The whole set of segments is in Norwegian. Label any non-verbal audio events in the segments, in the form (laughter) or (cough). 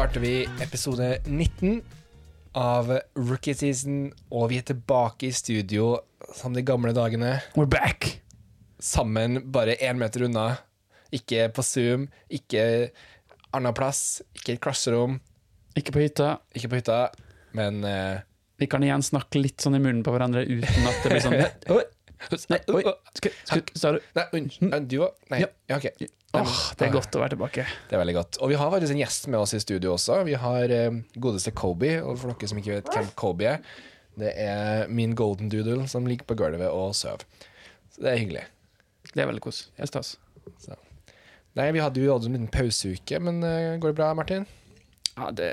starter vi episode 19 av Rookie Season, og vi er tilbake i studio som de gamle dagene. We're back! Sammen, bare én meter unna. Ikke på Zoom, ikke annen plass, ikke et klasserom, Ikke på hytta. ikke på hytta, men eh, Vi kan igjen snakke litt sånn i munnen på hverandre uten at det blir sånn (laughs) nei, oi, sa du Nei, unnskyld. Du òg? Nei. Ja. Ok. Åh, det er godt å være tilbake. Det er veldig godt. Og vi har faktisk en gjest med oss i studio også. Vi har eh, godeste Kobe, og for dere som ikke vet hvem Kobe er, det er min golden doodle som ligger på gulvet og sover. Så det er hyggelig. Det er veldig kos. Det er stas. Nei, vi hadde jo hatt en liten pauseuke, men uh, går det bra, Martin? Ja, det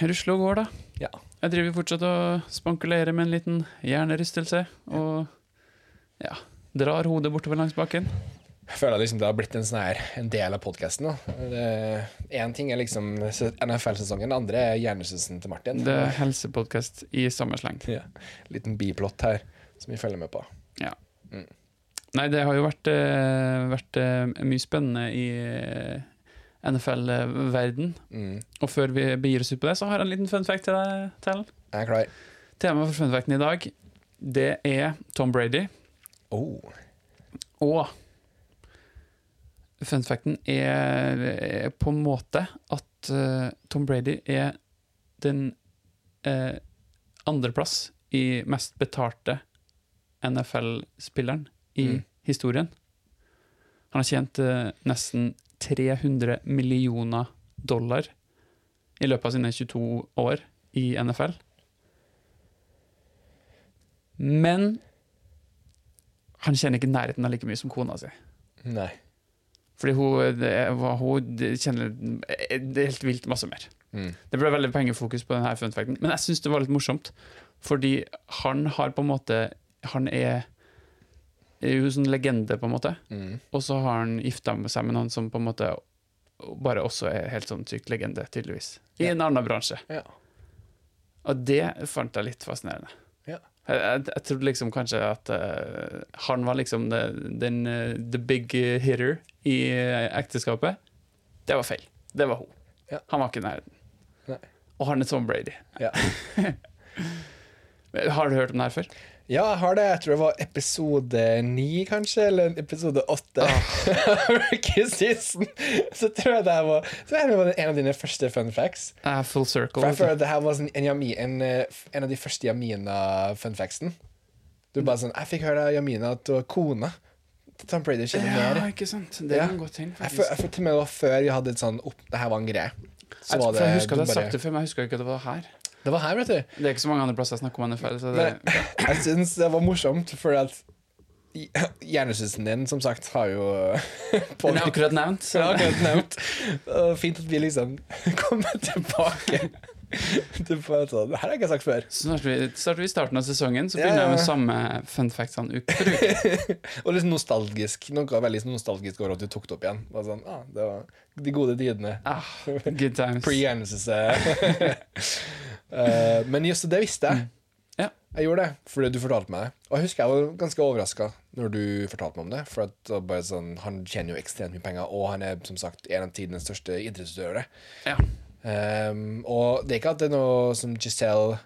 rusler og går, da. Ja. Jeg driver fortsatt og spankulerer med en liten hjernerystelse, og ja, drar hodet bortover langs bakken. Jeg føler liksom det har blitt en, sånn her, en del av podkasten. Én ting er liksom NFL-sesongen, det andre er hjernesysen til Martin. Det er helsepodkast i samme sleng. Ja. Liten biplott her som vi følger med på. Nei, det har jo vært, eh, vært eh, mye spennende i eh, NFL-verden. Mm. Og før vi begir oss ut på det, så har jeg en liten fun fact til deg. Til. Jeg er klar. Temaet for fun facten i dag, det er Tom Brady. Oh. Og fun facten er, er på en måte at uh, Tom Brady er den uh, andreplass i mest betalte NFL-spilleren i Mm. historien. Han har tjent uh, nesten 300 millioner dollar i løpet av sine 22 år i NFL. Men han kjenner ikke nærheten av like mye som kona si. Nei. Fordi hun, det, hun kjenner det er helt vilt masse mer. Mm. Det ble veldig pengefokus på denne funfacten, men jeg syns det var litt morsomt. Fordi han har på en måte Han er, jo sånn legende, på en måte. Mm. Og så har han gifta seg med noen som på en måte bare også er helt sånn sykt legende, tydeligvis. I en annen bransje. Ja. Og det fant jeg litt fascinerende. Jeg, jeg, jeg trodde liksom kanskje at uh, han var liksom the, den uh, the big hitter i eh, ekteskapet. Det var feil. Det var hun. Ja. Han var ikke i nærheten. Og han er Tom Brady. Ja. (laughs) Har du hørt om det her før? Ja, jeg har det. Jeg tror det var episode ni, kanskje, eller episode åtte. (laughs) Rookie season. Så tror jeg det var Så det var en av dine første fun facts. Uh, full circle. For jeg føler at det her var sånn en, Yami, en, eh, en av de første Jamina-fun factsen. Du bare sånn Jeg fikk høre Jamina at det var kona til Tom Brady kjenner Ja, mer. ikke sant. Det Ja. kan godt hende, Jeg faktisk. føler jeg til og med det var før vi hadde et sånn opp, Det her var en greie. Så Jeg, var for jeg husker du at jeg har sagt det før, men jeg husker ikke at det var her. Det var her, vet du. Det er ikke så mange andre plasser jeg snakker om NFL. Så det, (laughs) jeg syns det var morsomt, for at hjernesysen din, som sagt, har jo (laughs) den er akkurat nevnt. Fint at vi liksom (laughs) kommer tilbake. Til bare sånn, Det her har jeg ikke sagt før. Så starter vi, starter vi starten av sesongen, så begynner ja, jeg med samme fun factsene uke for uke. (laughs) Og litt nostalgisk. Noe veldig nostalgisk over at du tok det opp igjen. Bare sånn, ah, det var de gode tidene. Ah, good times. (laughs) Pre-hjernesys. (laughs) uh, men just det visste jeg. Mm. Ja. Jeg gjorde det fordi du fortalte meg det. Og jeg husker jeg var ganske overraska når du fortalte meg om det. For at bare sånn, Han tjener jo ekstremt mye penger, og han er som sagt en av tidenes største idrettsutøvere. Ja. Um, og det er ikke at det er noe som Giselle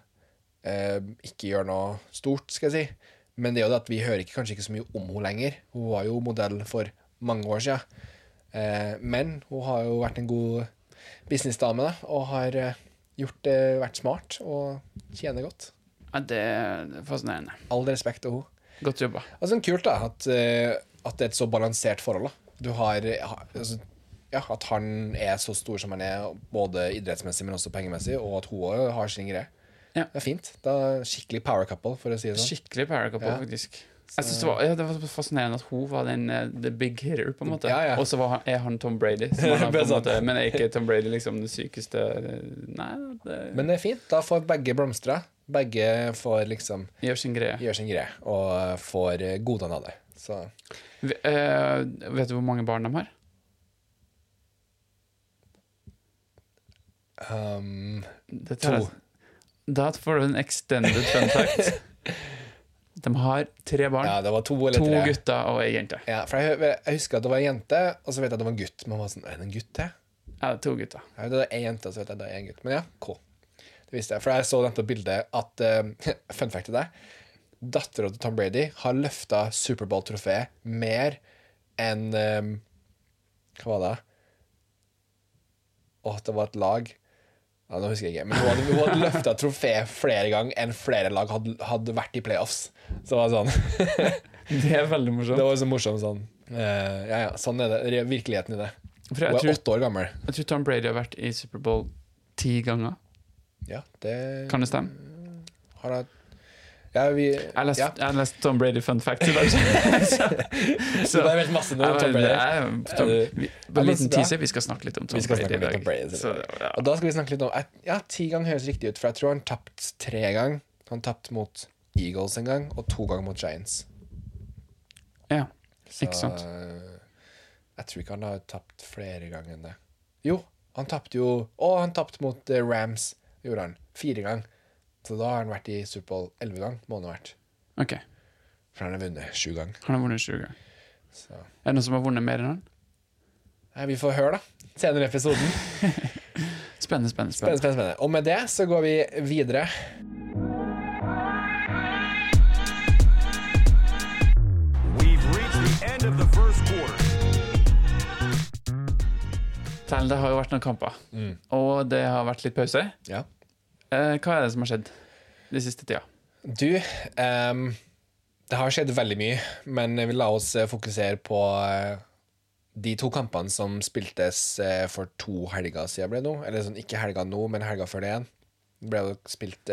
eh, ikke gjør noe stort, skal jeg si. Men det er jo det at vi hører ikke, kanskje ikke så mye om henne lenger. Hun var jo modell for mange år siden. Uh, men hun har jo vært en god businessdame da, og har uh, gjort det, vært smart og tjener godt. Ja, det er fascinerende. All respekt til henne. Godt jobba. Altså, kult da, at, eh, at det er et så balansert forhold. da. Du har ha- altså, ja, At han er så stor som han er, både idrettsmessig, men også pengemessig, og at hun også har sin greie. Ja. Det er fint. Da Skikkelig power couple, for å si det sånn. Skikkelig power couple, Ja. faktisk. Synes det, var, ja, det var fascinerende at hun var den uh, the big hitter, på en måte. Ja, ja. Og så er han Tom Brady. Som (laughs) han, måte, men er ikke Tom Brady liksom det sykeste Nei, det Men det er fint. Da får begge blomstre. Begge får liksom gjør sin greie. Gjør sin greie, og får godene av det. Så eh, vet du hvor mange barn de har? Um, Det To. Da får du en extended fun fact. (laughs) De har tre barn. Ja, det var to eller to tre. gutter og ei jente. Ja, for jeg, jeg husker at det var en jente, og så vet jeg at det var en gutt. Men var sånn, er det en gutt til? Ja, to gutter. Ja, det er én jente, så vet jeg det er en gutt. Men ja, K. Det visste jeg. For jeg så nettopp bildet at uh, (laughs) Fun fact til deg. Dattera til Tom Brady har løfta Superbowl-trofeet mer enn um, Hva var det? Å, det var et lag. Ja, Nå husker jeg ikke. Men hun hadde, hun hadde løfta trofé flere ganger enn flere lag hadde, hadde vært i playoffs. Så det var sånn (laughs) Det er veldig morsomt. Det var så morsomt sånn. Uh, ja, ja, sånn er det. Virkeligheten i det. Hun er tror, åtte år gammel. jeg tror Tom Brady har vært i Superbowl ti ganger. Ja, det Kan det stemme? har jeg Ja, vi Jeg har lest, ja. jeg lest Tom Brady fun fact i dag. (laughs) så, Så det er vel masse nå, Tom Brady. jeg- Tom, vi, bare en liten teaser. Vi skal snakke litt om Tom Brady i dag. Brady. Så, ja. Og da skal vi snakke litt om Ja, ti ganger høres riktig ut, for jeg tror han tapt tre ganger. Han tapt mot Eagles en gang, og to ganger mot Giants. ja. Ikke sant. eh, jeg tror ikke han har tapt flere ganger enn det. Jo, han tapte jo Å, han tapte mot eh, Rams, gjorde han. Fire ganger. Så da har han vært i Superbowl elleve ganger, må han ha vært. Okay. For han har vunnet sju ganger. han har vunnet sju ganger. Så Er det noen som har vunnet mer enn han? Nei, vi får høre, da. Senere i episoden. (laughs) Spennende, spennende. Spennende, spennende. spennende. Og med det så går vi videre. We've reached the end of the first quarter. Tell, det har jo vært noen kamper, og det har vært litt pause. Ja. Eh, hva er det som har skjedd de siste tida? Du, um, det har skjedd veldig mye, men vi la oss eh, fokusere på eh, de to kampene som spiltes for to helger siden ble det nå. Eller sånn, ikke helga nå, men helga før det igjen. Det ble jo spilt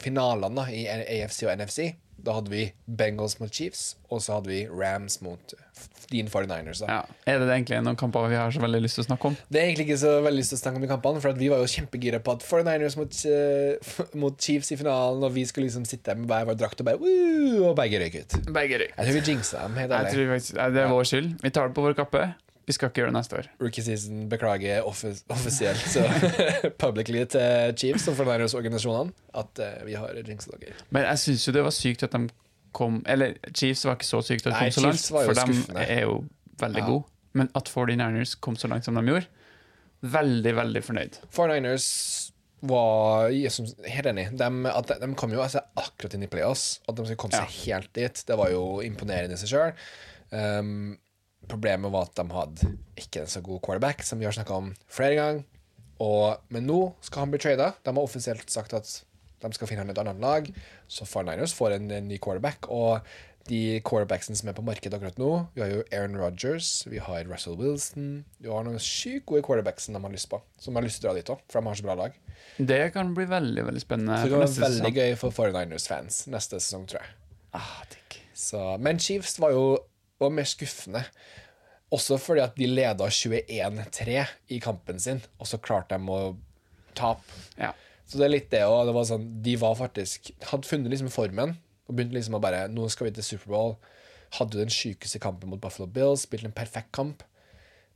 finalene i AFC og NFC. Da hadde vi Bengals mot Chiefs, og så hadde vi Rams mot f- din 49ers. da. Ja. Er det egentlig noen kamper vi har så veldig lyst til å snakke om? Det er egentlig ikke så veldig lyst til å snakke om de kampene, for vi var jo kjempegira på at 49ers mot, uh, mot Chiefs i finalen, og vi skulle liksom sitte med hver vår drakt og bare Woo! Og begge røyk ut. Begge røyk. Jeg tror vi jinxa dem, helt Jeg ærlig. tror faktisk, det er vår skyld. Vi tar det på vår kappe. Vi skal ikke gjøre det neste år. Rookie season beklager offis offisielt så (laughs) publicly til Chiefs og 49ers-organisasjonene at uh, vi har jinxa dere. Men jeg syns jo det var sykt at de kom Eller Chiefs var ikke så sykt at de Nei, kom så langt, for de er jo veldig Ja. gode. Men at 49ers kom så langt som de gjorde, veldig, veldig fornøyd. 49ers var er helt enig. De, at de, de kom jo altså, akkurat inn i playoffs. At de skulle komme seg helt dit, det var jo imponerende i seg sjøl. Um, problemet var at de hadde ikke en så god quarterback, som vi har snakka om flere ganger. Og, men nå skal han bli trada. De har offisielt sagt at de skal finne han et annet lag. Så 49ers får en, en ny quarterback. Og de quarterbacksene som er på markedet akkurat nå Vi har jo Aaron Rodgers, vi har Russell Wilson Vi har noen sykt gode quarterbacks som de har lyst på. Som har lyst til å dra dit òg, for de har så bra lag. Det kan bli veldig veldig spennende. Så det kan være veldig sesong. gøy for 49ers-fans neste sesong, tror jeg. Ah. Så, men Chiefs var jo var mer skuffende. Også fordi at de leda 21-3 i kampen sin, og så klarte de å tape. Ja. Så det er litt det òg. Det var sånn, de var faktisk Hadde funnet liksom formen og begynte liksom å bare Nå skal vi til Superbowl. Hadde den sykeste kampen mot Buffalo Bills, spilte en perfekt kamp.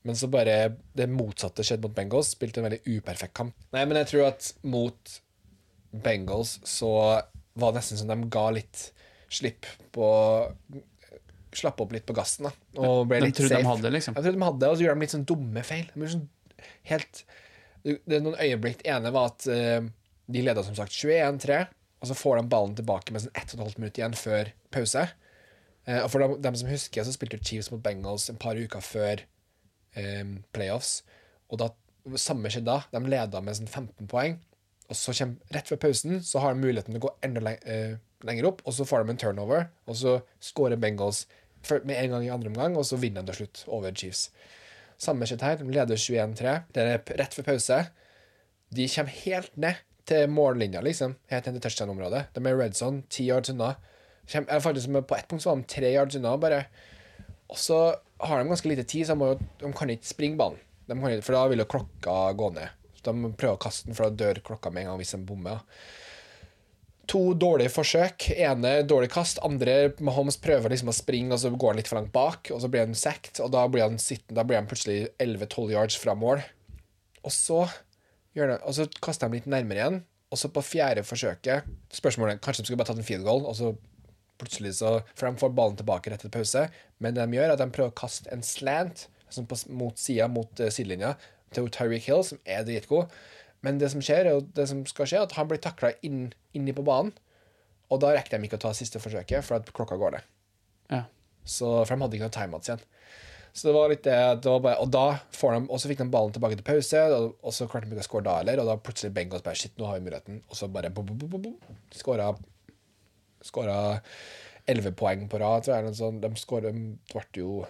Men så bare det motsatte skjedde mot Bengals. Spilte en veldig uperfekt kamp. Nei, men jeg tror at mot Bengals så var det nesten som de ga litt slipp på Slapp opp litt på gassen, da. Og ble De litt trodde de hadde, liksom. Jeg trodde de hadde, og så gjorde de litt sånn dumme feil. De sånn helt Det er noen øyeblikk. Det ene var at uh, de leda som sagt 21-3, og så får de ballen tilbake med sånn 1 12 minutt igjen før pause. Uh, og for dem, dem som husker, så spilte Chiefs mot Bengals en par uker før um, playoffs. Og da samme skjedde da. De leda med sånn 15 poeng. Og så kommer, rett før pausen så har de muligheten til å gå enda leng eh, lenger opp, og så får de en turnover, og så skårer Bengals med en gang i andre omgang, og så vinner de til slutt over Chiefs. Samme skjedde her. De leder 21-3. Det er rett før pause. De kommer helt ned til mållinja, liksom. Helt ned til touchdown-området. De er red zone, ti yards unna. Faktisk På ett punkt var de tre yards unna, bare. Og så har de ganske lite tid, så de, de kan ikke springe banen. For da vil jo klokka gå ned. De prøver å kaste den, for da dør klokka med en gang hvis de bommer. To dårlige forsøk. Ene dårlig kast. Andre Mahomes prøver liksom å springe, og så går han litt for langt bak, og så blir han sacked, og da blir han, sittende, da blir han plutselig 11-12 yards fra mål. Og så, gjør det, og så kaster de litt nærmere igjen, og så på fjerde forsøket Spørsmålet kanskje de skulle bare tatt en field goal, og så plutselig så For de får ballen tilbake rett etter pause, men det de gjør, er at de prøver å kaste en slant altså på, mot sida, mot uh, sidelinja, til Tyreek Hill, som er dritgod. Men det som skjer, er det som skal skje, at han blir takla inn, inni på banen. Og da rekker de ikke å ta siste forsøket, for at klokka går ned. Ja. Så, for de hadde ikke noe timeouts igjen. Så det var litt det, det var bare, Og da får de, og så fikk de ballen tilbake til pause, og, og så klarte de ikke å score da heller. Og da plutselig Bengals bare Shit, nå har vi muligheten. Og så bare bom, bom. Skåra Skåra 11 poeng på rad, tror jeg. noe. De skåra ble jo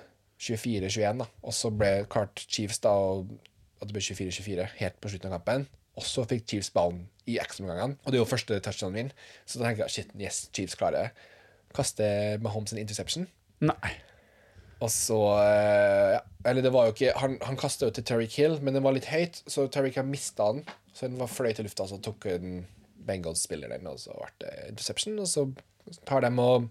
24-21, da. Og så ble klart Chiefs da, og at det ble 24-24 helt på slutten av kampen. Og så fikk Chiefs ballen i ekstraomgangene, og det er jo første touchdown min. Så da tenker jeg shit, yes, Chiefs klarer det. Kaster Mahomes en interception. Nei. Og så eh, ja. Eller det var jo ikke Han, han kasta jo til Terry Hill, men den var litt høyt, så Terry Kill mista den. Så den var fløy til lufta, så tok den Bengals spiller den, og så ble det interception. Og så tar de og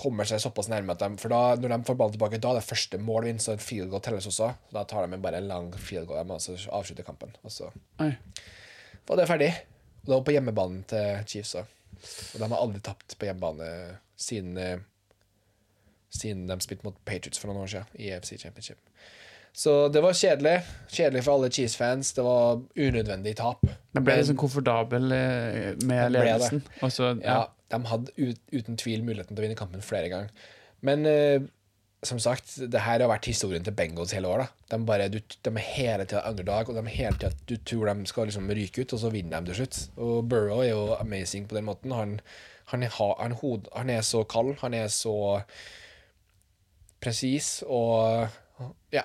kommer seg såpass nærme at de For da, når de får ballen tilbake, da er det første mål vinn, så en field goal telles også. Da tar de bare en lang field goal, og så avslutter kampen. Og så Oi. var det ferdig. Og det var på hjemmebanen til Chiefs òg. Og de har aldri tapt på hjemmebane siden eh, Siden de spilte mot Patriots for noen år siden i EFC Championship. Så det var kjedelig. Kjedelig for alle Chiefs-fans. Det var unødvendig tap. Men ble liksom komfortabel eh, med ble det. ledelsen. Og så, Ja, de hadde ut, uten tvil muligheten til å vinne kampen flere ganger. Men eh, som sagt, det her har vært historien til Bengals hele år. De, de er hele tida underdog, og de er hele tida du tror de skal liksom ryke ut, og så vinner de til slutt. Og Burrow er jo amazing på den måten. Han, han, er, han, hod, han er så kald, han er så presis, og ja.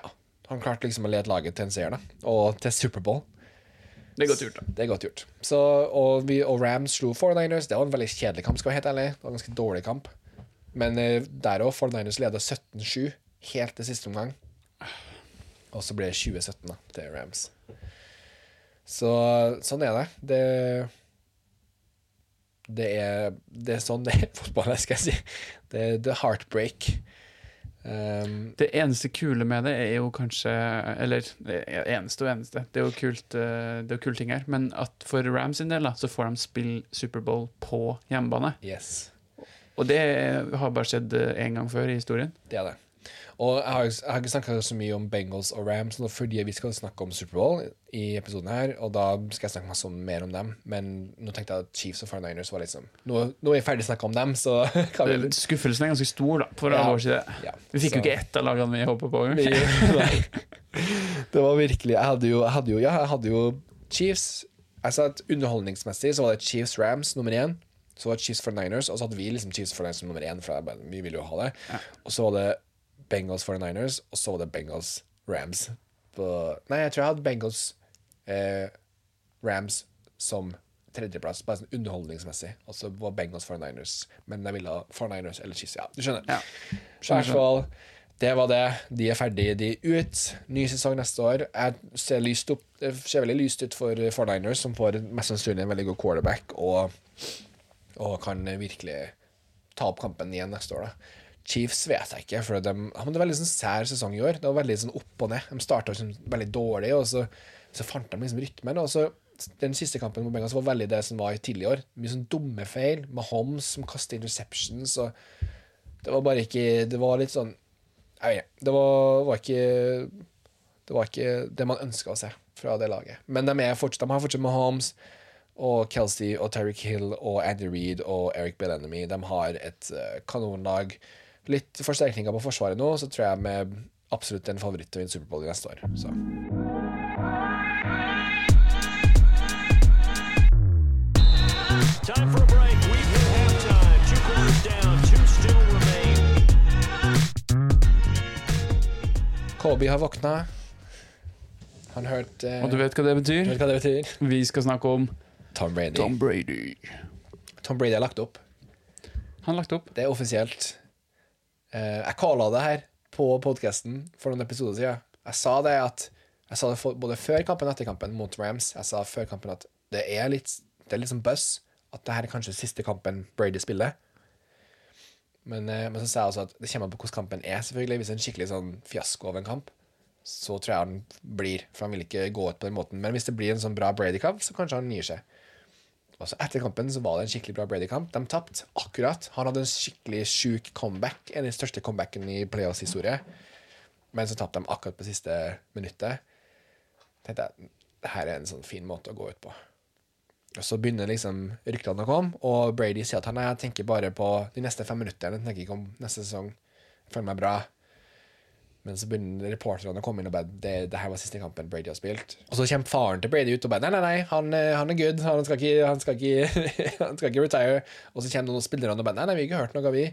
Han klarte liksom å lede laget til en seier, da. Og til Superbowl. Det er godt gjort, da. Det er godt gjort. Så, og, vi, og Rams slo 49ers. Det var en veldig kjedelig kamp, skal være helt. Det var en ganske dårlig kamp. Men eh, der òg, 49ers leda 17-7 helt til siste omgang. Og så ble det 2017 da, til Rams. Så sånn er det. Det det er, det er sånn (laughs) det er fotball, skal jeg si. Det, er heartbreak. Um, Det eneste kule med det er jo kanskje Eller eneste og eneste. Det er jo kult eh, Det er jo kule ting her. Men at for Rams sin del da, så får de spille Superbowl på hjemmebane. yes. Og det har bare skjedd én gang før i historien. Det er det. Og jeg har, jeg har ikke snakka så mye om Bengals og Rams nå fordi vi skal snakke om Superbowl i episoden her, og da skal jeg snakke masse mer om dem. Men nå tenkte jeg at Chiefs og 49ers var liksom Nå, nå er jeg ferdig snakka om dem, så (laughs) kan vi Skuffelsen er ganske stor, da, for Ja. vår side. ja, Vi fikk så- jo ikke ett av lagene vi håpa på. (laughs) Det var virkelig Jeg hadde jo, jeg hadde jo, ja, jeg hadde jo Chiefs Jeg sa at Underholdningsmessig så var det Chiefs Rams nummer én. Så var det Chiefs for Niners, og så hadde vi liksom Chiefs for Niners som nummer én. For jeg vi ville jo ha det Og så var det Bengals 49ers, og så var det Bengals Rams. På, nei, jeg tror jeg hadde Bengals eh, Rams som tredjeplass, bare sånn underholdningsmessig. Og så var Bengals 49ers. Men jeg ville ha 49ers eller Chiefs. Ja, du skjønner. Ja. skjønner, fall, det var det. De er ferdige, de er ut. Ny sesong neste år. Jeg ser, lyst opp, ser veldig lyst ut for 49ers, som får mest sannsynlig en veldig god quarterback, og, og kan virkelig ta opp kampen igjen neste år. da. Chiefs vet jeg ikke, for de de hadde en veldig sånn sær sesong i år. Det var veldig sånn opp og ned. De starta liksom veldig dårlig, og så, så fant de liksom rytmen. Og så Den siste kampen mot Bengals var veldig det som var i tidlig i år. Mye sånn dumme feil. Mahomes som kastet interceptions. Og det var bare ikke Det var litt sånn Jeg vet ikke. Det var, var ikke Det var ikke det man ønska å se fra det laget. Men de, fortsatt, de har fortsatt Mahomes og Kelsey og Terry Hill og Andy Reid og Eric Bellamy. De har et kanonlag. kanonlag. Litt forsterkninger på forsvaret nå, så tror jeg er absolutt en favoritt til å vinne Superbowl i neste år. Så. Time for a break. We've hit halftime. Two quarters down. Two still remain. Kobe har våkna. Han hørte eh, Og du vet hva det betyr? vet hva det betyr? Vi skal snakke om Tom Brady. Tom Brady. Tom Brady har lagt opp. Han har lagt opp. Det er offisielt. Eh, jeg kalla det her på podkasten for noen episoder siden. Jeg sa det at Jeg sa det både før kampen og etter kampen mot Rams. Jeg sa før kampen at det er litt Det er litt sånn buzz at det her er kanskje siste kampen Brady spiller. Men, eh, men så sa jeg også at det kommer an på hvordan kampen er, selvfølgelig. Hvis det er en skikkelig sånn fiasko av en kamp, så tror jeg han blir. For han vil ikke gå ut på den måten. Men hvis det blir en sånn bra Brady-kamp, så kanskje han gir seg. Og så Etter kampen så var det en skikkelig bra Brady-kamp. De tapte akkurat. Han hadde en skikkelig sjuk comeback. En av de største comebackene i playoffs historie. men så tapte de akkurat på siste minuttet. tenkte jeg det her er en sånn fin måte å gå ut på. Og så begynner liksom ryktene å komme, og Brady sier at han jeg tenker bare på de neste fem minuttene. Jeg tenker ikke om neste sesong. Jeg føler meg bra. Men så begynner reporterne å komme inn og bare det, det her var siste kampen Brady har spilt. Og så kommer faren til Brady ut og bare Nei, nei, nei, han, eh, han er good. Han skal ikke, han skal ikke, (laughs) han skal ikke retire. Og så kommer noen spillere og bare Nei, nei, vi har ikke hørt noe, vi.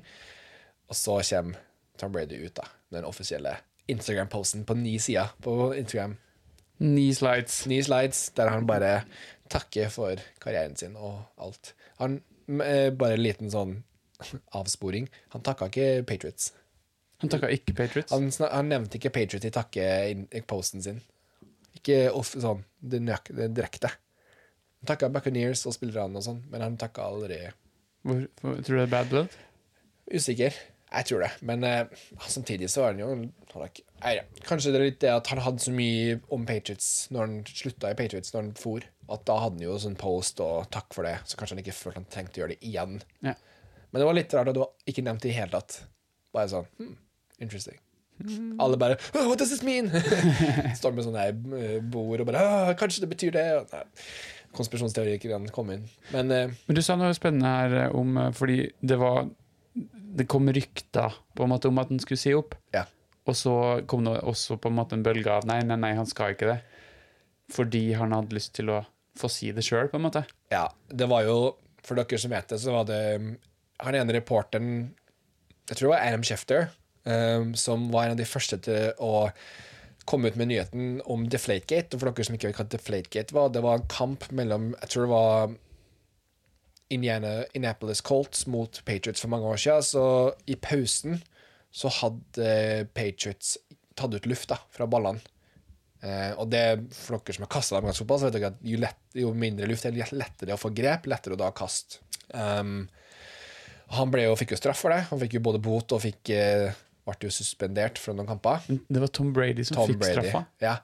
Og så kommer Tom Brady ut, da. Den offisielle Instagram-posten på ni sider på Instagram. Ni slides. Ni slides der han bare takker for karrieren sin og alt. Han eh, Bare en liten sånn avsporing. Han takka ikke Patriots. Han takka ikke Patriots. Han, han nevnte ikke Patriots i takke-posten sin. Ikke off, sånn det, nøk, det direkte. Han takka Buccaneers og spillerne og sånn, men han takka aldri Hvor, tror du det er bad blood? Usikker. Jeg tror det. Men uh, samtidig så er han jo han er ikke, nei. Kanskje det er litt det at han hadde så mye om Patriots når han slutta i Patriots, når han for, at da hadde han jo sånn post og takk for det, så kanskje han ikke følte han trengte å gjøre det igjen. Ja. Men det var litt rart at du ikke nevnte det i hele tatt. Bare sånn hmm, Interesting. Alle bare oh, What does this mean? (laughs) Står med sånne eh, bord og bare oh, Kanskje det betyr det? Nei, kan kom inn. Men eh, Men du sa noe spennende her eh, om eh, Fordi det var Det kom rykter på en måte om at han skulle si opp. ja. Og så kom det også på en måte en bølge av nei, nei, nei, han skal ikke det. Fordi han hadde lyst til å få si det sjøl, på en måte. Ja, det var jo For dere som vet det, så var det um, Han ene reporteren Jeg tror det var Adam Schefter, um, som var en av de første til å komme ut med nyheten om Deflategate. Og for dere som ikke vet hva Deflategate var, det var en kamp mellom Jeg tror det var Indiana, Indianapolis Colts mot Patriots for mange år siden. Så i pausen så hadde Patriots tatt ut lufta fra ballene. Eh, og det, for dere som har kasta fotball, så vet dere at jo, lett, jo mindre luft, jo lettere å få grep, lettere å da kaste. Um, han ble jo, fikk jo straff for det. Han fikk jo både bot og fikk, eh, ble jo suspendert fra noen kamper. Det var Tom Brady som Tom fikk Brady. straffa. Ja.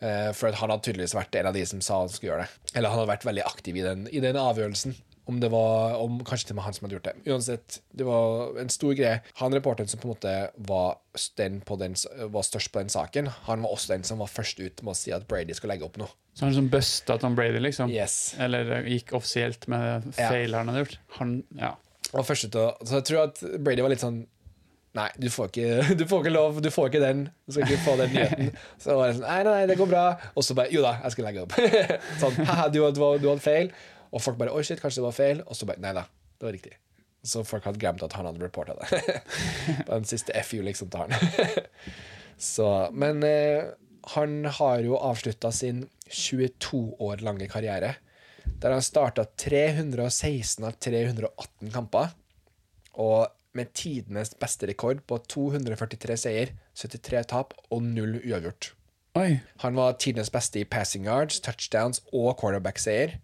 Eh, for han hadde tydeligvis vært en av de som sa han skulle gjøre det. Eller han hadde vært veldig aktiv i den, i den avgjørelsen. Om det var om, Kanskje til og med han som hadde gjort det. Uansett, det var en stor greie. Han reporteren som på en måte var, den på den, var størst på den saken, han var også den som var først ut med å si at Brady skulle legge opp noe. Så han som busta Tom Brady, liksom. Yes. Eller eh, gikk offisielt med Ja. han hadde gjort. Han, ja. Og først ut så jeg tror at Brady var litt sånn Nei, du får ikke, (laughs) du får ikke lov, du får ikke den. Du skal ikke få den nyheten. (laughs) Så var det sånn, nei, nei, nei, det går bra. Og så bare Jo da, jeg skal legge opp. (laughs) sånn, haha, du, du, du hadde feil. Og folk bare Oi, shit, kanskje det var feil. Og så bare Nei da, det var riktig. Så folk hadde glemt at han hadde reporta det. På den siste FU, liksom, til han. så Men eh, han har jo avslutta sin 22 år lange karriere. Der han starta 316 av 318 kamper. Og med tidenes beste rekord på 243 seier, 73 tap og null uavgjort. Oi. Han var tidenes beste i passing yards, touchdowns og quarterback-seier.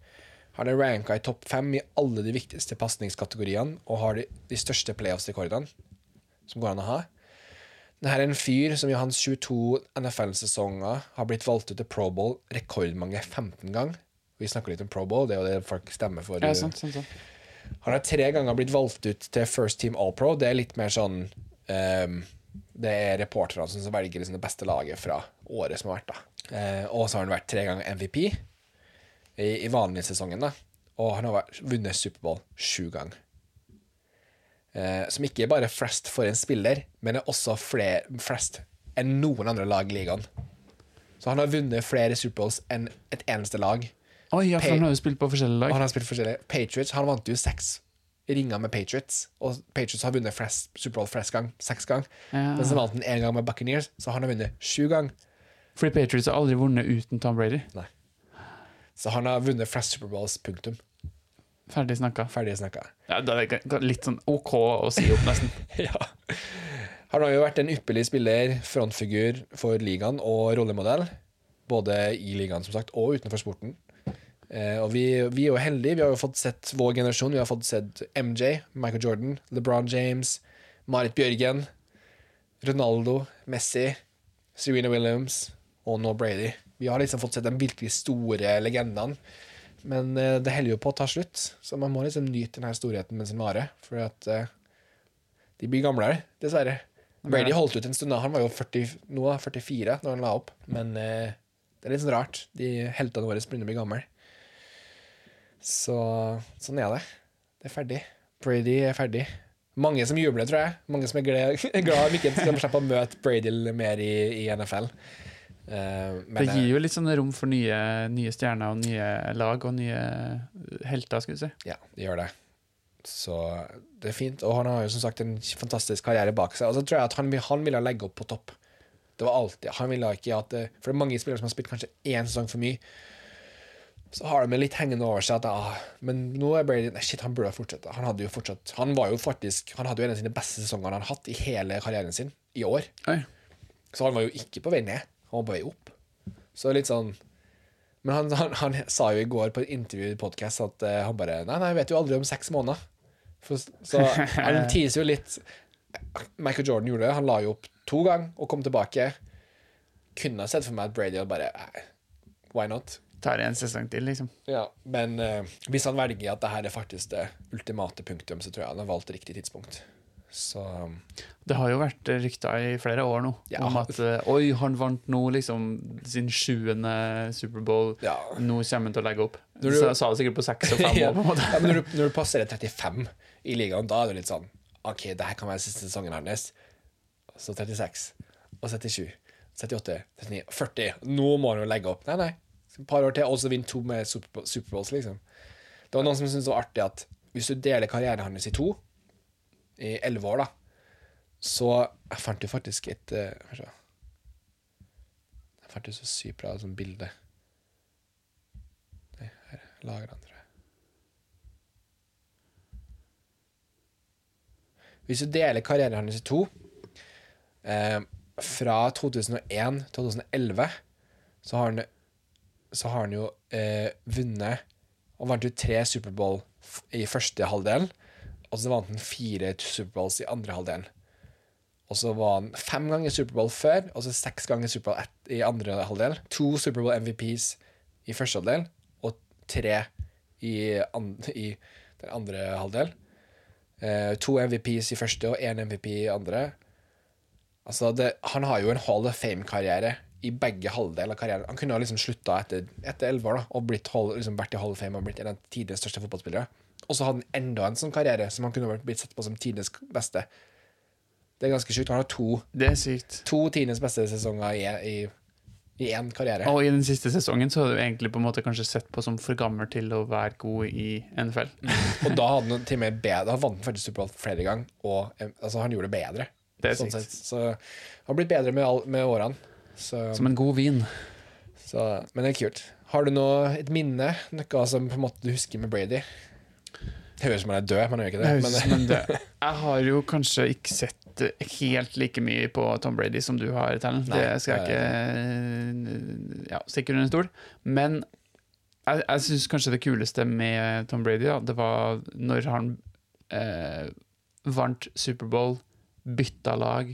Han er ranka i topp fem i alle de viktigste pasningskategoriene og har de, de største playoffs-rekordene som går an å ha. Dette er en fyr som i hans 22 NFL-sesonger har blitt valgt ut til Pro Bowl rekordmange 15 ganger. Vi snakker litt om Pro Bowl, det er jo det folk stemmer for. Ja, sant, sant, sant. Han har tre ganger blitt valgt ut til First Team All Pro. Det er litt mer sånn um, Det er reporterne som velger liksom det beste laget fra året som har vært. da Uh, Og så har han vært tre ganger MVP i, i vanlige sesongen. da Og han har vært, vunnet Superbowl sju ganger. Uh, som ikke er bare flest for en spiller, men er også flere, flest enn noen andre lag i ligaen. Så han har vunnet flere Superbowls enn et eneste lag. Oi, ja, for han har jo spilt på forskjellige lag. han har spilt forskjellige Patriots, han vant jo seks ringer med Patriots. Og Patriots har vunnet flest, Superbowl flest gang, seks gang. Ja. Men han vant han én gang med Buccaneers, så han har vunnet sju gang. Fordi Patriots har aldri vunnet uten Tom Brady. Nei. Så han har vunnet flest Superbowls, punktum. Ferdig snakka. Ferdig snakka. Ja, da er det litt sånn OK å si opp, nesten. (laughs) ja. Han har jo vært en ypperlig spiller, frontfigur for ligaen og rollemodell. Både i ligaen, som sagt, og utenfor sporten. Eh, og vi, vi er jo heldige. Vi har jo fått sett vår generasjon. Vi har fått sett MJ, Michael Jordan, LeBron James, Marit Bjørgen, Ronaldo, Messi, Serena Williams og nå Brady. Vi har liksom fått sett de virkelig store legendene. Men eh, det holder jo på å ta slutt, så man må liksom nyte denne storheten mens den varer. For at eh, de blir gamlere, dessverre. Brady holdt ut en stund. da. Han var jo 40, nå da, 44 når han la opp. Men eh, det er litt sånn rart. De heltene våre begynner å bli gamle. Så sånn er det. Det er ferdig. Brady er ferdig. Mange som jubler, tror jeg. Mange som er (laughs) glad, glad om ikke skal slippe å møte Brady mer i, i NFL. Uh, men, Det gir jo litt sånn rom for nye, nye stjerner og nye lag og nye helter, skal du si. Ja, det gjør det. Så det er fint. Og han har jo som sagt en fantastisk karriere bak seg. Og så tror jeg at han, han ville legge opp på topp. Det var alltid Han ville ikke at det, For det er mange spillere som har spilt kanskje én sesong for mye. Så har de litt hengende over seg at ah, Men nå er Brady Nei, shit, han burde fortsette. Han hadde jo fortsatt Han var jo faktisk Han hadde jo en av sine beste sesonger han har hatt i hele karrieren sin i år. Hei. Så han var jo ikke på vei ned, han var på vei opp. Så litt sånn Men han, han, han sa jo i går på et intervju i podcast at uh, han bare Nei, nei, jeg vet jo aldri om seks måneder. For, så (laughs) han teaser jo litt Michael Jordan gjorde det. Han la jo opp to ganger og kom tilbake. Kunne ha sett for meg at Brady hadde bare Why not? Tar en sesong til, liksom. Ja, Men uh, hvis han velger at det her er faktisk det ultimate punktum, så tror jeg han har valgt riktig tidspunkt. Så um, Det har jo vært rykter i flere år nå Ja. om at eh, oi, han vant nå liksom sin sjuende Superbowl. ja. Nå kommer han til å legge opp. Du- Så sa det sikkert på seks og fem (laughs) ja. år, ja, når, du, når du passerer 35 i ligaen, da er det litt sånn OK, det her kan være siste sesongen hans. Så 36, og 77, 78, 39, 40. Nå må han jo legge opp. Nei, nei. Et par år til, og så vinne to med Superbowl- Superbowls, liksom. Det var noen som syntes det var artig at hvis du deler karrieren hans i to, i elleve år, da, så Jeg fant jo faktisk et uh, Hva jeg fant jo så sykt bra sånn bilde. Nei, her lager han, tror jeg. Hvis du deler karrieren hans i to, eh, fra 2001 til 2011, så har han, så har han jo eh, vunnet Han vant jo tre Superbowl i første halvdel, og så vant han fire Superbowls i andre halvdel. Og så var han fem ganger Superbowl før, og så seks ganger Superbowl i andre halvdel. To Superbowl MVPs i første halvdel, og tre i, an, i den andre halvdel. Eh, to MVPs i første og én MVP i andre. Altså, det, han har jo en Hall of Fame-karriere i begge halvdeler av karrieren. Han kunne ha liksom slutta etter, etter 11 år da, og blitt, hold, liksom vært i Hall of Fame og blitt en av tidenes største fotballspillere. Og så hadde han enda en sånn karriere som han kunne blitt sett på som tidenes beste. Det er ganske sjukt. Han har to, Det er sykt. to tidenes beste sesonger i, i, i én karriere. Og i den siste sesongen så hadde du egentlig på en måte kanskje sett på som for gammel til å være god i NFL. (laughs) Og da hadde han til og med bedre Han vant faktisk Superbowl flere ganger, og eh, altså, han gjorde det bedre. Det er sånn sykt. sett. Så han har blitt bedre med, all, med årene. Så, Som en god vin. så, men det er kult. Har du noe, et minne, noe som på en måte du husker med Brady? Det høres ut som han er død, men han gjør ikke det. Det Men, men det, (laughs) jeg har jo kanskje ikke sett helt like mye på Tom Brady som du har, Tellen. Det skal jeg ikke ja, stikke under en stol. Men jeg, jeg syns kanskje det kuleste med Tom Brady, da, det var når han eh, vant Superbowl, bytta lag,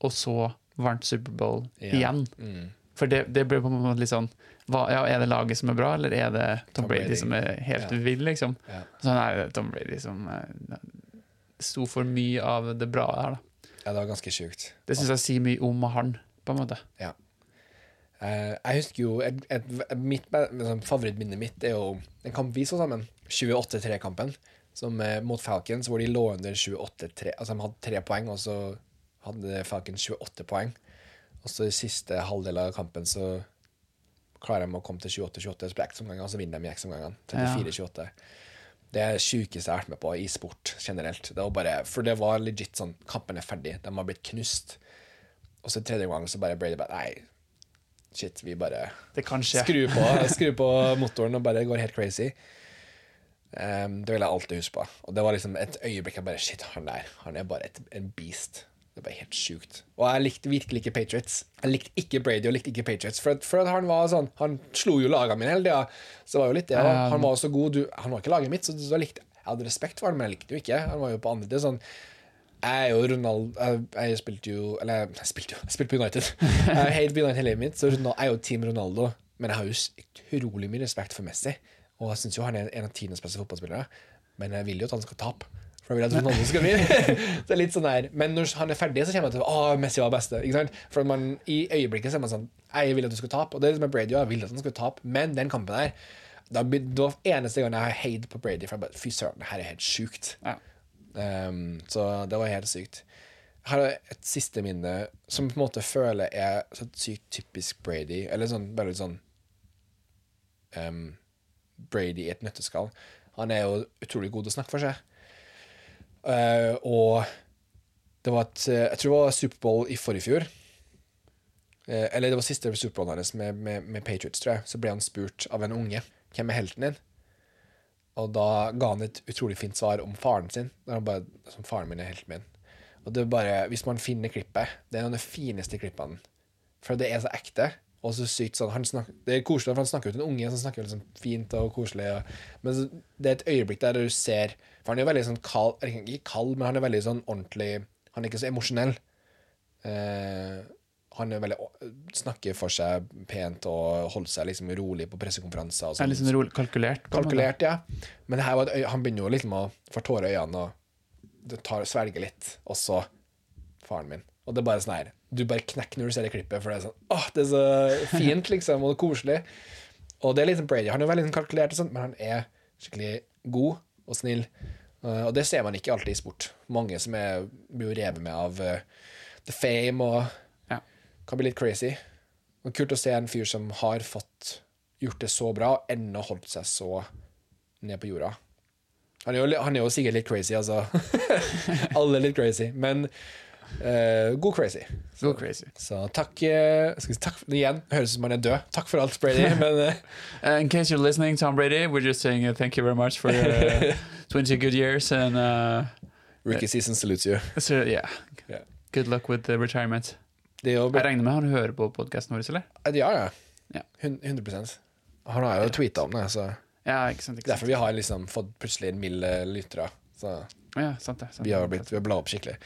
og så vant Superbowl Ja. igjen. mm, For det, det ble på en måte litt sånn hva, ja, Er det laget som er bra, eller er det Tom, Tom Brady, Brady. som er helt Ja. vill, liksom? ja. Sånn er det Tom Brady som eh, sto for mye av det bra her, da. ja, det var ganske sjukt. Det syns jeg sier mye om han, på en måte. Eh, jeg husker jo et, et, et, mitt, liksom, Favorittminnet mitt er jo en kamp vi så sammen. 28-3-kampen som, eh, mot Falcons, hvor de lå under 28-3. Altså, de hadde tre poeng, og så hadde Falcons 28 poeng. Og så i siste halvdel av kampen så klarer de å komme til 28-28 så på ekstraomganger, og så vinner de i ekstraomgangene. 34-28. Det er det sjukeste jeg har vært med på i sport generelt. Det var bare, for det var legit sånn Kampen er ferdig. De har blitt knust. Og så tredje gang så bare ble det bare Nei, shit, vi bare Det kan skje. Skru på, skru på motoren og bare går helt crazy. Um, det vil jeg alltid huske på. Og det var liksom et øyeblikk jeg bare Shit, han der, han er bare et, en beast. Det var helt sjukt. Og jeg likte virkelig ikke Patriots. Jeg likte ikke Brady og likte ikke Patriots. For, for han var sånn Han slo jo lagene mine hele tida. Så det var jo litt det. Ja. Um, Han var så god. Du, han var ikke laget mitt, så da likte jeg hadde respekt for han, men jeg likte jo ikke. Han var jo på andre det sånn jeg er jo Ronald Jeg, jeg spilte jo Eller jeg spilte jo Jeg spilte på United. (laughs) Jeg er på United hele livet mitt, så Ronald, jeg er jo Team Ronaldo. Men jeg har jo utrolig mye respekt for Messi, og jeg syns jo han er en av tidenes beste fotballspillere. Men jeg vil jo at han skal tape. For da vil at Ronaldo skal vinne. (laughs) det er litt sånn der Men når han er ferdig, så kommer jeg til Å, Messi var beste. For man, i øyeblikket så er man sånn Jeg vil at du skal tape. Og det er som med Brady, jeg vil at han skal tape. Men den kampen der da, var eneste gang jeg har heid på Brady. For jeg bare Fy søren, det her er helt sjukt. Ja. Um, så det var helt sykt. Jeg har et siste minne som på en måte føler er så sykt typisk Brady. Eller sånn, bare litt sånn um, Brady i et nøtteskall. Han er jo utrolig god til å snakke for seg. Eh, og det var et eh, Jeg tror det var Superbowl i forrige fjor. Uh, eller det var siste Superbowl hans med, med, med Patriots, tror jeg. Så ble han spurt av en unge hvem er helten din. Og da ga han et utrolig fint svar om faren sin. Da han bare, som faren min er helten min. Og det er bare, Hvis man finner klippet Det er en av de fineste klippene. For det er så ekte. Og så sykt sånn han snakker, Det er koselig, for han snakker jo til en unge som snakker liksom fint og koselig. Og, men så, det er et øyeblikk der du ser For han er jo veldig sånn kald Ikke kald, men han er veldig sånn ordentlig Han er ikke så emosjonell. Eh, han er veldig, snakker for seg pent og holder seg liksom rolig på pressekonferanser. og Er litt sånn rolig, kalkulert. Kalkulert, ja. Men det her var et han begynner jo liksom å få tårer i øynene og tar, svelger litt. Og så faren min. Og det er bare sånn her Du bare knekker når du ser det klippet, for det er sånn Åh, det er så fint, liksom, og det er koselig. Og det er liksom Brady. Han er veldig sånn kalkulert, og sånt, men han er skikkelig god og snill. Uh, og det ser man ikke alltid i sport. Mange som er, blir revet med av uh, the fame og Ja. kan bli litt crazy. Og kult å se en fyr som har fått gjort det så bra, og ennå holdt seg så ned på jorda. Han er jo, han er jo sikkert litt crazy, altså. (laughs) Alle er litt crazy. Men eh, go crazy. Go crazy. Så takk, uh, si takk igjen. Høres ut som han er død. Takk for alt, Brady. (laughs) Men Uh, in case you're listening, Tom Brady, we're just saying uh, thank you very much for uh, (laughs) 20 good years and uh, rookie season salutes you. (laughs) so, yeah, yeah. good luck with the retirement. Jeg regner med han hører på podkasten vår, eller? Ja, ja. Ja. Hun- 100% Han har jo tweeta om det, så Ja, ikke sant. Ikke sant. derfor vi har liksom fått plutselig en mild lytter lyttere. Så Ja, sant det. Sant. vi har blitt vi har bla opp skikkelig.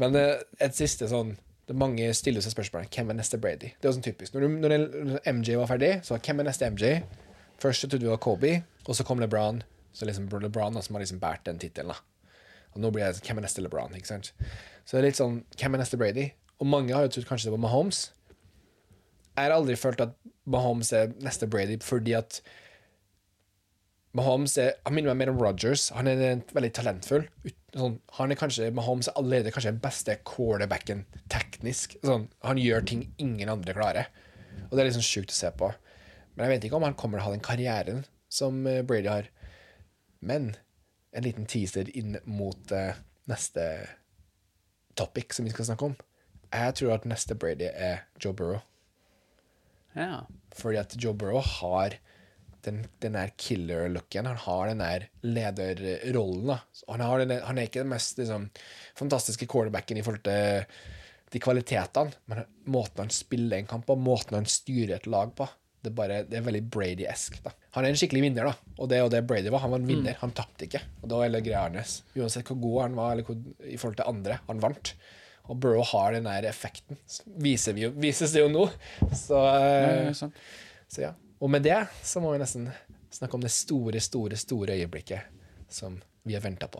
Men eh, et siste sånn det Mange stiller seg spørsmålet hvem er neste Brady. Det er sånn typisk. Når, når MJ var ferdig, så hvem er neste MJ? Først trodde vi var Kobe, og så kom LeBron. Så liksom LeBron som har liksom båret den tittelen. Og nå blir det hvem er neste LeBron? ikke sant? Så det er litt sånn hvem er neste Brady? Og mange har jo trodd kanskje det var Mahomes. Jeg har aldri følt at Mahomes er neste Brady fordi at Mahomes er, han minner meg mer om Rogers. Han er en veldig talentfull. Sånn, han er kanskje, Mahomes er allerede kanskje den beste quarterbacken teknisk. Sånn, han gjør ting ingen andre klarer. Og det er sånn sjukt å se på. Men jeg vet ikke om han kommer til å ha den karrieren som eh, Brady har. Men en liten teaser inn mot uh, neste topic som vi skal snakke om. Jeg tror at neste Brady er Joe Burrow. Ja. Fordi at Joe Burrow har den, den der killer-looken. Han har den der lederrollen. Han, har den, han er ikke den mest liksom, fantastiske quarterbacken i forhold til de kvalitetene, men måten han spiller en kamp på, måten han styrer et lag på, det er, bare, det er veldig Brady-esk. Han er en skikkelig vinner, da. Og det er jo det Brady var. Han var en vinner. Han tapte ikke. Og det var hele greia hans. Uansett hvor god han var hvor, i forhold til andre. Han vant. Og Burrow har den der effekten. Viser vi jo, vises det jo nå. Så eh, Ja, så ja. Og med det så må vi nesten snakke om det store, store, store øyeblikket som vi har venta på.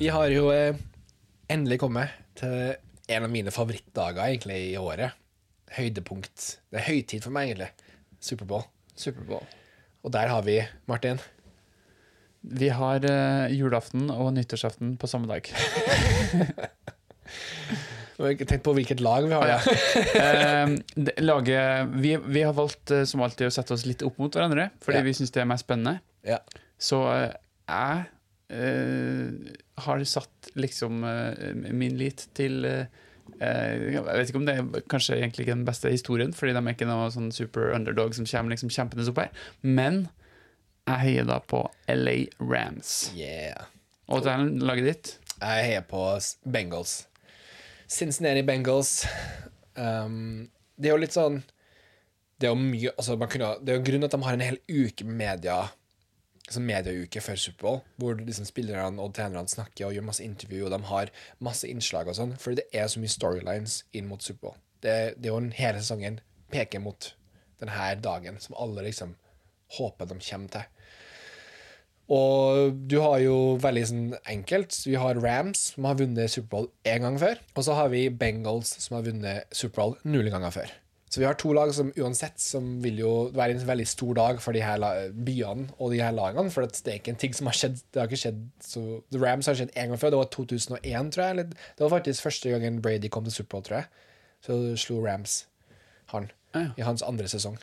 Vi har jo eh, endelig kommet til en av mine favorittdager egentlig i året. Høydepunkt. Det er høytid for meg, egentlig. Superbowl. Superbowl. Og der har vi Martin. Vi har uh, julaften og nyttårsaften på samme dag. (laughs) Har ikke tenkt på hvilket lag vi har. Ja. Ja. Eh, det- laget, vi, vi har valgt eh, som alltid å sette oss litt opp mot hverandre, fordi Ja. vi syns det er mest spennende. Ja. Så eh, jeg eh, har satt liksom eh, min lit til eh, eh, Jeg vet ikke om det er kanskje egentlig ikke den beste historien, fordi de er ikke noe sånn super underdog som kommer liksom kjempende opp her. Men jeg heier da på LA Rams. Yeah. Og til laget ditt. Jeg heier på Bengals. Cincinnati Bengals. Um, det er jo litt sånn Det er jo mye altså man kunne, Det er jo grunnen at de har en hel uke med media altså medieuke før Superbowl, hvor liksom spillerne og trenerne snakker og gjør masse intervju, og de har masse innslag og sånn, fordi det er så mye storylines inn mot Superbowl. Det, det er jo en hele sesongen peker mot denne dagen som alle liksom håper de kommer til. Og du har jo veldig sånn enkelt. Vi har Rams, som har vunnet Superbowl én gang før. Og så har vi Bengals, som har vunnet Superbowl null ganger før. Så vi har to lag som uansett som vil jo være en veldig stor dag for de her byene og de her lagene. For det er ikke en ting som har skjedd Det har ikke skjedd så The Rams har skjedd én gang før. Det var 2001, tror jeg. Eller, det var faktisk første gangen Brady kom til Superbowl, tror jeg. Så slo Rams han Ja. i hans andre sesong.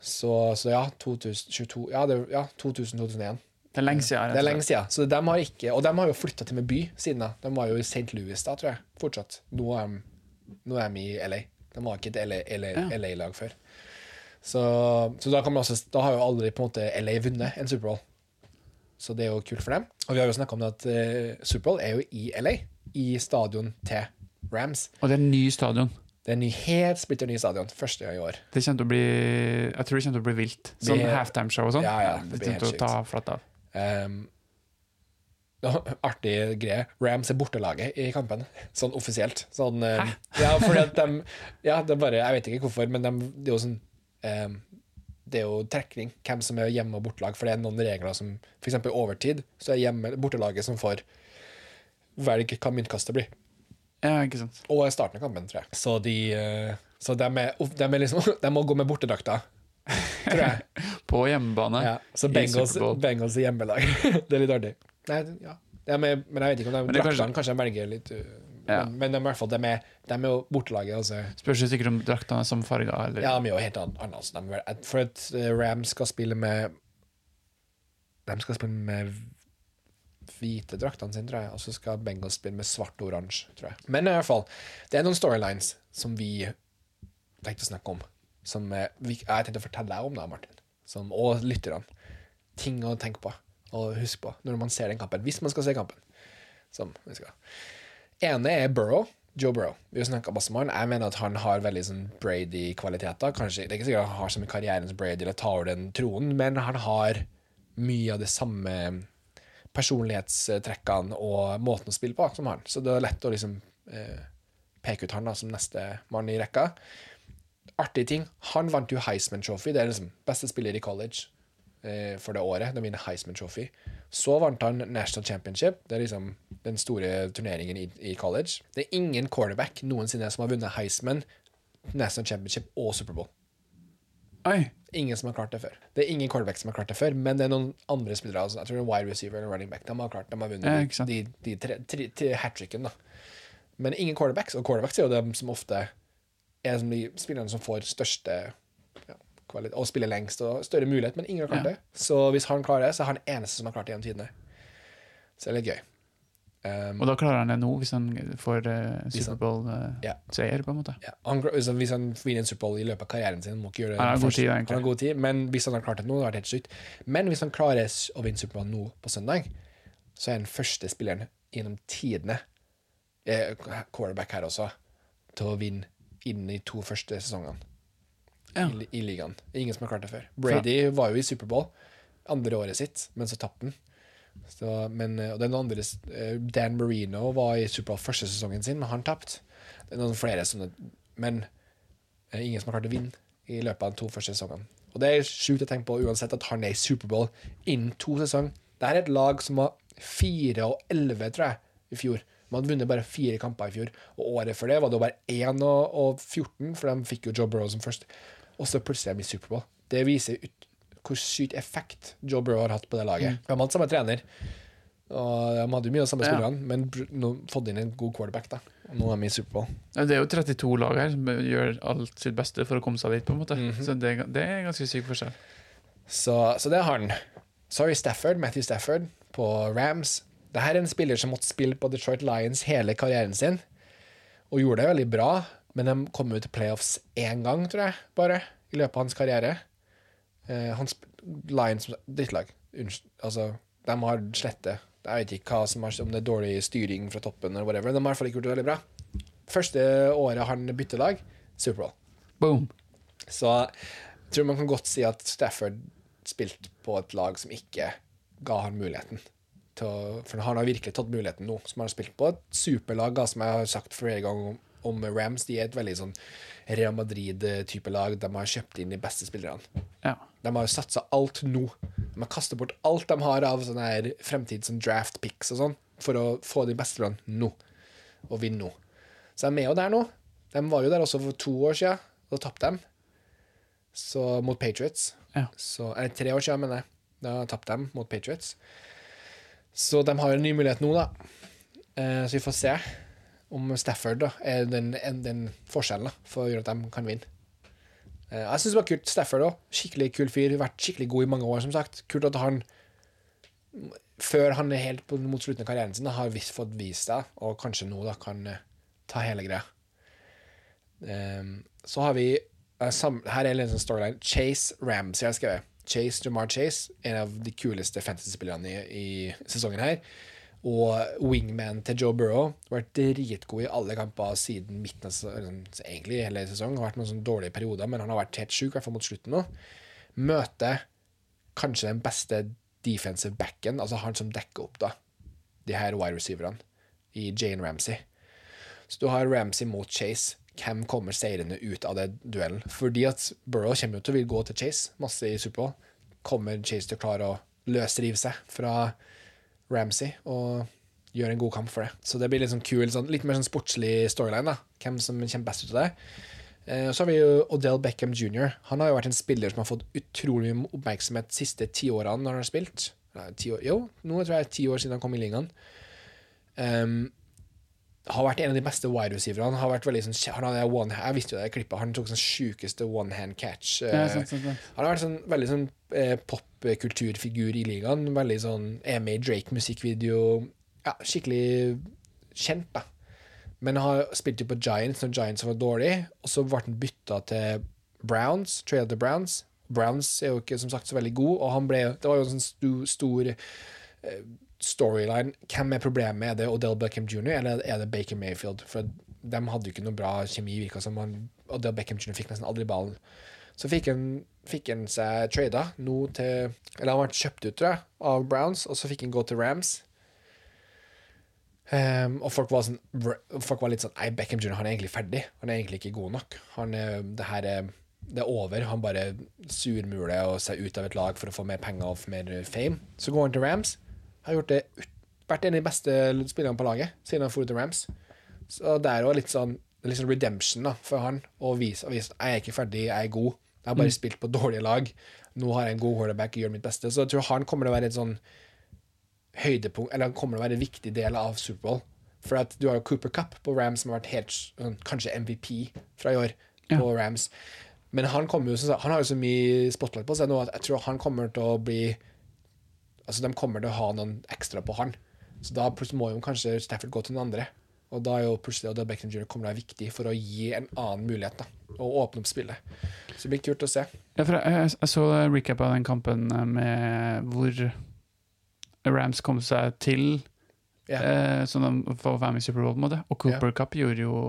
Så, så ja, 2022 Ja, det, ja 2000-2001. Det er lenge siden. Det er lenge siden. Så de har ikke, og de har jo flytta til med by siden da. De var jo i St. Louis da, tror jeg. Fortsatt. Nå er de, nå er de i LA. De var ikke et. LA-lag før. Så, så da, også, da har jo aldri på en måte LA vunnet en Superbowl. Så det er jo kult for dem. Og vi har jo snakka om det at uh, Superbowl er jo i LA. I stadion til Rams. Og det er en ny stadion. Det er en ny, helt splitter ny stadion. Første gang i år. Det kommer til å bli Jeg tror det kommer til å bli vilt. Sånn halftimeshow og sånn. Ja, ja, det det blir kommer til å ta flatt av. Um, artig greie. Rams er bortelaget i kampen, sånn offisielt. Sånn, Hæ? (laughs) ja, fordi at de Ja, det er bare Jeg vet ikke hvorfor, men de, det er jo sånn um, Det er jo trekning, hvem som er hjemme- og bortelag, for det er noen regler som F.eks. overtid, så er hjemme bortelaget som får velge hva myntkastet blir. Ja, ikke sant. Og starten av kampen, tror jeg. Så de uh, Så de er, de er liksom (laughs) De må gå med bortedrakta, tror jeg. (laughs) På hjemmebane. Ja, så Bengals, Bengals hjemmelag. (laughs) det er litt artig. Nei, ja. Ja, men, men jeg vet ikke om de draktene kanskje- kanskje de velger litt uh, Ja. Men, men de, i hvert fall, de, er, de er jo bortelaget. Altså. Spørs jo sikkert om draktene er farger, Ja, de er jo helt annet. annet så de, er- for at uh, Rams skal spille med De skal spille med hvite draktene sine, tror jeg, og så skal Bengals spille med svart og oransje, tror jeg. Men i hvert fall, det er noen storylines som vi tenkte å snakke om, som eh, jeg tenkte å fortelle deg om, da, Martin, som, og lytterne. Ting å tenke på og huske på når man ser den kampen, hvis man skal se kampen. Som vi skal. ene er Burrow. Joe Burrow. Vi har snakka masse om han. Jeg mener at han har veldig sånn Brady-kvaliteter. Kanskje, Det er ikke sikkert han har samme karrieren som Brady eller tar over den tronen, men han har mye av de samme personlighetstrekkene og måten å spille på som han. Så det er lett å liksom eh, peke ut han da som neste mann i rekka. Artig ting. Han vant jo Heisman Trophy. Det er liksom beste spiller i college eh, for det året. De vinner Heisman Trophy. Så vant han National Championship. Det er liksom den store turneringen i, i college. Det er ingen quarterback noensinne som har vunnet Heisman, National Championship og Superbowl. Oi! Ingen som har klart det før. Det er ingen quarterback som har klart det før, men det er noen andre spillere. Altså, jeg tror det er wide receiver eller running back. De har klart De har vunnet Ja, de, de, tre, tre, tre hat-tricken, da. Men ingen quarterbacks, og quarterbacks er jo dem som ofte er de spillerne som får største ja, kvalitet, og spiller lengst og større mulighet, men ingen har klart Ja. det. Så hvis han klarer det, så er han eneste som har klart det gjennom tidene. Så det er litt gøy. Um, Og da klarer han det nå, hvis han får uh, Superbowl-seier, uh, Superbowl-seier, på en måte. Ja, han, hvis han- vinner en Superbowl i løpet av karrieren sin, må ikke gjøre det Han har god tid, egentlig. Han har god tid, men hvis han har klart det nå, det har vært helt sykt. Men hvis han klarer å vinne Superbowl nå på søndag, så er han første spilleren gjennom tidene, eh, quarterback her også, til å vinne innen de to første sesongene Ja. i, i ligaen. Ingen som har klart det før. Brady var jo i Superbowl andre året sitt, men så tapte han. Så, men, eh, og den andre, eh, Dan Marino var i Superbowl første sesongen sin, men han tapte. Det er noen flere sånne Men eh, ingen som har klart å vinne i løpet av de to første sesongene. Og det er sjukt å tenke på uansett at han er i Superbowl innen to sesonger. Det er et lag som var 4 og 11, tror jeg, i fjor. Man hadde vunnet bare fire kamper i fjor, og året før det var det bare 1 og, og 14, for de fikk jo Joe Burrow som først. Og så plutselig er de i Superbowl. Det viser ut hvor sykt effekt Joe Burrow har hatt på det laget. De hadde samme trener, og de hadde jo mye av samme Ja. spillerne, men br- nå fått inn en god quarterback, da. Nå er de i Superbowl. Ja, Det er jo 32 lag her som gjør alt sitt beste for å komme seg dit, på en måte. Mhm. Så det, det er ganske syk forskjell. Så, så det har han. Vi Stafford, Matthew Stafford på Rams. Dette er en spiller som måtte spille på Detroit Lions hele karrieren sin, og gjorde det veldig bra, men de kom ut til playoffs én gang, tror jeg, bare, i løpet av hans karriere. Eh, han Lions drittlag. Unnskyld. Altså, de har slette. Jeg vet ikke hva som er, om det er dårlig styring fra toppen, eller whatever. De har i hvert fall ikke gjort det veldig bra. Første året han bytter lag, Superbowl. Boom! Så jeg tror man kan godt si at Stafford spilte på et lag som ikke ga han muligheten. Til å, for han har virkelig tatt muligheten nå, som han har spilt på et superlag, da, som jeg har sagt flere ganger om Rams. De er et veldig sånn Real Madrid-type lag. De har kjøpt inn de beste spillerne. Ja. De har satsa alt nå. De har kastet bort alt de har av sånne her fremtids sånn draft picks og sånn, for å få de beste spillerne nå. Og vinne nå. Så de er jo der nå. De var jo der også for to år siden, og tapte de. Så mot Patriots. Ja. Så, eller tre år siden, mener jeg. Da tapte de mot Patriots. Så de har jo en ny mulighet nå, da. Eh, så vi får se om Stafford da, er den, den forskjellen da, for å gjøre at de kan vinne. Eh, jeg syns det var kult. Stafford òg. Skikkelig kul fyr. Vært skikkelig god i mange år, som sagt. Kult at han, før han er helt mot slutten av karrieren sin, har vis, fått vist seg, og kanskje nå da kan eh, ta hele greia. Så har vi Her er en sånn storyline. Chase Ramsey har skrevet. Chase Jamar Chase, en av de kuleste fantasy-spillerne i, i sesongen her. Og wingman til Joe Burrow. Vært dritgod i alle kamper siden midten av sånn, egentlig hele sesongen. Har vært noen sånne dårlige perioder, men han har vært helt sjuk, i hvert fall mot slutten nå. Møter kanskje den beste defensive backen, altså han som dekker opp da de her wide receiverne, i Jane Ramsey. Så du har Ramsey mot Chase. Hvem kommer seirende ut av det duellen? Fordi at Burrow kommer jo til å vil gå til Chase masse i Superbowl. Kommer Chase til å klare å løsrive seg fra Ramsey og gjøre en god kamp for det? Så det blir litt sånn kul, sånn, litt mer sånn sportslig storyline. da Hvem som kommer best ut av det. Eh, Så har vi jo Odell Beckham jr. Han har jo vært en spiller som har fått utrolig mye oppmerksomhet de siste ti årene når han har spilt. Nei, år, jo, nå tror jeg det er ti år siden han kom i ligaen. Um, har vært en av de beste wide receiverne. Har vært veldig sånn, han hadde one, jeg visste jo det klippet, han tok sånn sjukeste one hand catch. eh, Ja, sant, sant, sant. han har vært sånn veldig sånn eh, popkulturfigur i ligaen. Veldig sånn er med i Drake-musikkvideo. Ja, skikkelig kjent, da. Men han har spilt jo på Giants når Giants var dårlig, og så ble han bytta til Browns. Trail til Browns. Browns er jo ikke som sagt så veldig god, og han ble, det var jo en sånn sto, stor eh, storyline. Hvem er problemet? Er det Odell Beckham jr., eller er det Baker Mayfield? For de hadde jo ikke noe bra kjemi, virka som. Odell Beckham jr. fikk nesten aldri ballen. Så fikk han, fikk han seg trada nå til Eller han ble kjøpt ut, tror jeg, av Browns, og så fikk han gå til Rams. Um, og folk var, sånn, folk var litt sånn Nei, Beckham jr. han er egentlig ferdig. Han er egentlig ikke god nok. Han det her er, det er over. Han bare surmuler og ser ut av et lag for å få mer penger og mer fame. Så går han til Rams. Har gjort det vært en av de beste spillerne på laget siden han dro til Rams. Så det er jo litt sånn, litt sånn redemption da, for han å vise, at jeg er ikke ferdig, jeg er god. Jeg har bare spilt på dårlige lag. Nå har jeg en god quarterback og gjør mitt beste. Så jeg tror han kommer til å være et sånn høydepunkt, eller han kommer til å være en viktig del av Superbowl. For at du har jo Cooper Cup på Rams, som har vært helt sånn, kanskje MVP fra i år på Rams. Men han, kommer jo, han har jo så mye spotlight på seg nå at jeg tror han kommer til å bli Altså, de kommer til å ha noen ekstra på han. Så da må jo kanskje Stafford gå til noen andre. Og da er jo plutselig Odell Beckham Jr. kommer til å være viktig for å gi en annen mulighet, da. Og åpne opp spillet. Så det blir kult å se. Ja, jeg, jeg, jeg så recap av den kampen med hvor Rams kom seg til Ja. eh, sånn de får være med i Superbowl, på en måte. Og Cooper Cup gjorde jo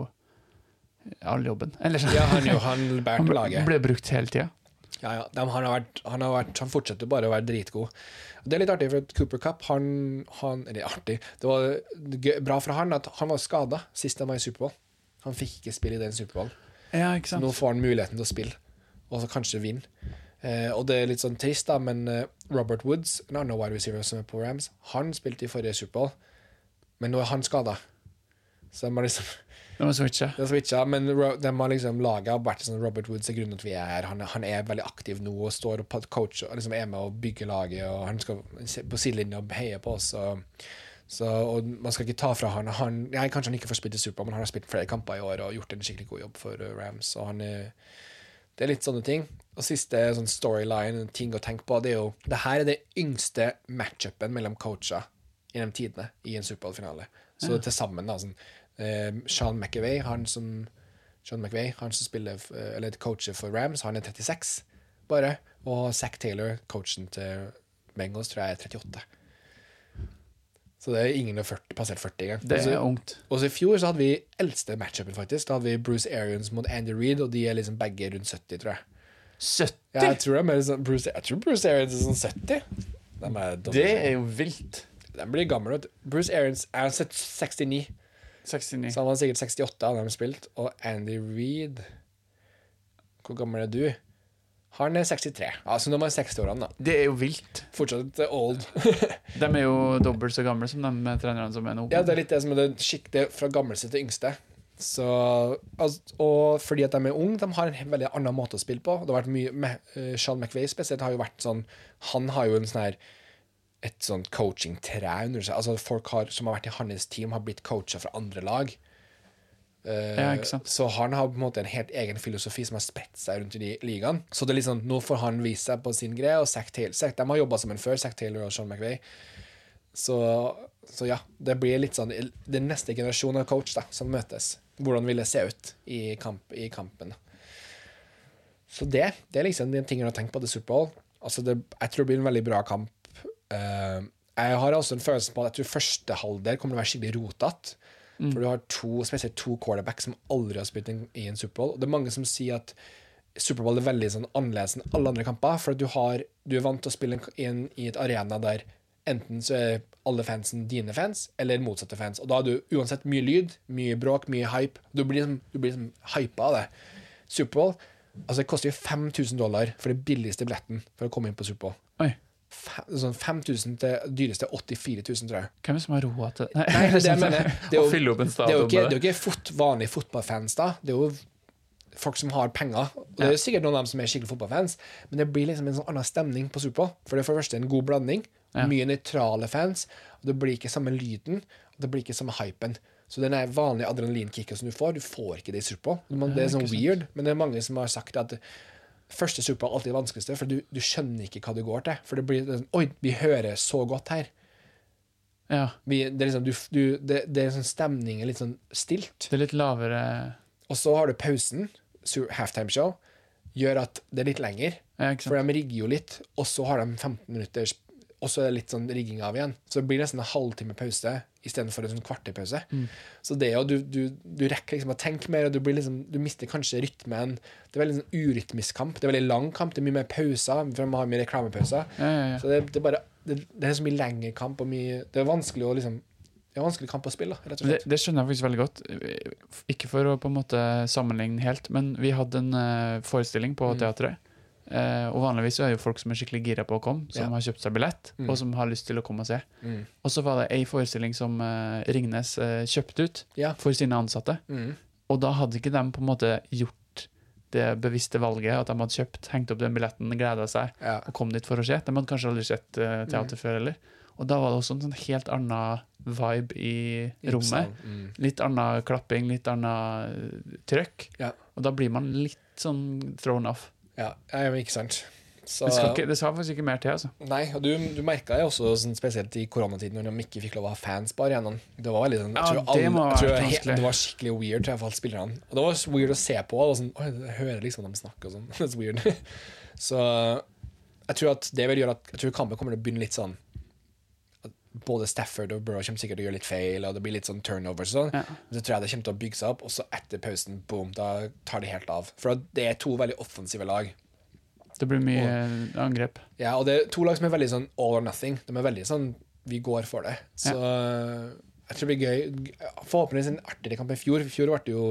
all jobben. Eller. Ja, han, jo, han Han ble, ble brukt hele tida. Ja, ja. De, han, har vært, han, har vært, han fortsetter bare å være dritgod. Det er litt artig, for at Cooper Cup han, han Eller artig Det var gøy, bra for han at han var skada sist han var i Superbowl. Han fikk ikke spille i den Superbowl. Ja, Så nå får han muligheten til å spille, og så kanskje vinne. Eh, og det er litt sånn trist, da, men eh, Robert Woods, en annen wide receiver som er på Rams, han spilte i forrige Superbowl, men nå er han skada. Så de har liksom De har switcha. De har switcha, men de har liksom vært sånn Robert Woods er grunnen til at vi er her. Han, han er veldig aktiv nå og står og coacher og liksom er med og bygger laget. Og han skal på sidelinja og heie på oss. Og, så, og man skal ikke ta fra han, han ja, Kanskje han ikke får spilt i Super, men han har spilt flere kamper i år og gjort en skikkelig god jobb for uh, Rams. Og han er, det er litt sånne ting. Og siste sånn storyline, ting å tenke på, det er jo Det her er det yngste matchupen mellom coacher gjennom tidene i en Superbowl-finale. Så til sammen, da, sånn eh, Sean McAvey, han som Sean McVay, han som spiller eh, Eller coacher for Rams, han er 36 bare. Og Zack Taylor, coachen til Bengals, tror jeg er 38. Så det er ingen 40, passert 40 engang. Det er ungt. og så i fjor så hadde vi eldste matchupen, faktisk. Da hadde vi Bruce Arians mot Andy Reid, og de er liksom begge rundt 70, tror jeg. 70! Ja, jeg tror sånn Bruce, Jeg tror Bruce Arians er sånn 70. De, er Det er jo vilt. de blir gamle. Bruce Arians er 69. 69. Så han var sikkert 68 hadde de spilt. Og Andy Reed Hvor gammel er du? Han er 63. Altså de er 60-årene, da. Det er jo vilt. Fortsatt old. (laughs) De er jo dobbelt så gamle som de trenerne som er nå. ja, det er litt det som er det skikk, er fra gammelste til yngste. Så, altså, og fordi at de er unge, de har en veldig annen måte å spille på. Det har vært mye med, eh, Sean McVay spesielt har jo vært sånn Han har jo en sånn her et sånt coaching-tre under seg. Altså Folk har, som har vært i hans team, har blitt coacha fra andre lag. Uh, Ja. Så han har på en måte en helt egen filosofi som har spredt seg rundt i de ligaen. Så det er liksom, nå får han vise seg på sin greie, og Zack Taylor De har jobba sammen før, Zack Taylor og Sean McVay. Så, så ja, det blir litt sånn den neste generasjon av coach da, som møtes. Hvordan vil det se ut i, kamp, i kampen? Så det, det er liksom de tingene å tenke på til Superbowl. Altså det, jeg tror det blir en veldig bra kamp. Eh, jeg har også en følelse på at jeg tror første halvdel kommer til å være skikkelig rotete. For du har to, spesielt to quarterbacks som aldri har spilt i en Superbowl. Og det er mange som sier at Superbowl er veldig sånn annerledes enn alle andre kamper. For at du, har, du er vant til å spille inn i, i et arena der enten så er alle fansen dine fans, eller motsatte fans. Og da har du uansett mye lyd, mye bråk, mye hype. Du blir liksom, du blir liksom hypa av det. Superbowl altså det koster jo 5000 dollar for den billigste billetten for å komme inn på Superbowl. Oi. Sånn 5000 til dyreste 84 000, tror jeg. Hvem er det som har råd til Nei, det er det jeg mener. Det er jo, fylle opp en det er jo ikke, det er jo ikke fot, vanlige fotballfans, da. Det er jo folk som har penger. Og det er jo sikkert noen av dem som er skikkelig fotballfans, men det blir liksom en sånn annen stemning på Superbowl. For det er for det første en god blanding. Ja. Mye nøytrale fans. Og det blir ikke samme lyden, og det blir ikke samme hypen. Så den vanlige adrenalinkicken som du får, du får ikke det i Superbowl. Det er sånn weird, men det er mange som har sagt at første Superbowl alltid det vanskeligste, for du, du skjønner ikke hva du går til. For det blir sånn Oi, vi hører så godt her. Ja, Vi, det er liksom, du, du, det, det er sånn stemning er litt sånn stilt. det er litt lavere Og så har du pausen, halftime show, gjør at det er litt lenger. Ja? For de rigger jo litt, og så har de 15 minutters Og så er det litt sånn rigging av igjen. Så det blir nesten en halvtime pause istedenfor en sånn kvarterpause. Mm. Så det jo, du, du, du rekker liksom å tenke mer, og du, blir liksom, du mister kanskje rytmen. Det er veldig sånn urytmisk kamp. Det er veldig lang kamp, det er mye mer pauser, for man har mye reklamepauser. Ja, ja, ja. Så det, det er bare det, det er så mye lengre kamp, og mye Det er vanskelig å liksom Det er vanskelig kamp å spille, rett og Det, slett. det skjønner jeg faktisk veldig godt. Ikke for å på en måte sammenligne helt, men vi hadde en eh, forestilling på Mm. teatret. Eh, og vanligvis så er jo folk som er skikkelig gira på å komme, som Ja. har kjøpt seg billett, Mm. og som har lyst til å komme og se. Mm. Og så var det ei forestilling som eh, Ringnes eh, kjøpte ut Ja. for sine ansatte. Mm. Og da hadde ikke de på en måte gjort det bevisste valget, at de hadde kjøpt, hengt opp den billetten, gleda seg Ja. og kom dit for å se. De hadde kanskje aldri sett teater Mm. før heller. Og da var det også en sånn helt annen vibe i rommet. Mm. Litt annen klapping, litt annet eh, trøkk. Ja. Og da blir man litt sånn thrown off. Ja, ikke sant. Så, Det skal, ikke, det skal faktisk ikke mer til, altså. Nei, og du, du merka det også sånn, spesielt i koronatiden, når de ikke fikk lov å ha fans på arenaen. Det var veldig sånn jeg Ja, tror det alle- jeg tror vært he- Det var skikkelig weird, jeg, for spillerne. Og det var weird å se på. Og sånn, Oi, jeg hører liksom dem snakke og sånn. (laughs) That's weird. (laughs) så jeg tror at det vil gjøre at Jeg tror kampen kommer til å begynne litt sånn Både Stafford og Burrow kommer sikkert til å gjøre litt feil, og det blir litt sånn turnover og sånn. Ja. Så tror jeg det kommer til å bygge seg opp, og så etter pausen, boom, da tar de helt av. For det er to veldig offensive lag. Det blir mye angrep. Ja, og det er to lag som er veldig sånn all or nothing. De er veldig sånn Vi går for det. Så jeg tror det blir gøy. Forhåpentligvis en artigere kamp enn i fjor. I fjor ble det jo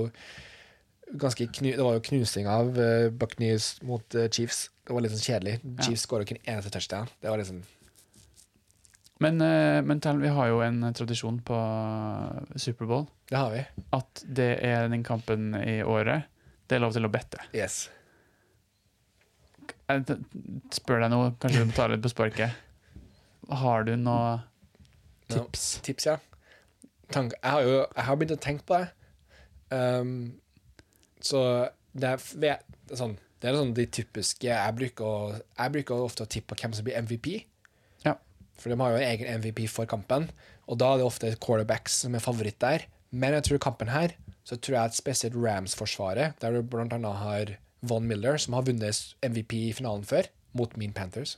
ganske knu, Det var jo knusing av uh, Buccaneers mot uh, Chiefs. Det var litt sånn kjedelig. Chiefs skåra ikke en eneste touchdown. Det var liksom Men, eh, men vi har jo en tradisjon på Superbowl Det har vi. at det er den kampen i året det er lov til å bette. Yes. Jeg spør deg nå, kanskje du må ta litt på sparket. Har du noe tips? Tips, ja. Tank, jeg har jo jeg har begynt å tenke på det. Um, så det er, det er sånn Det er sånn de typiske Jeg bruker, jeg bruker ofte å tippe på hvem som blir MVP. For de har jo en egen MVP for kampen, og da er det ofte quarterbacks som er favoritt der. Men jeg tror kampen her, så tror jeg at spesielt Rams-forsvaret, der du blant annet har Von Miller, som har vunnet MVP i finalen før, mot Mean Panthers.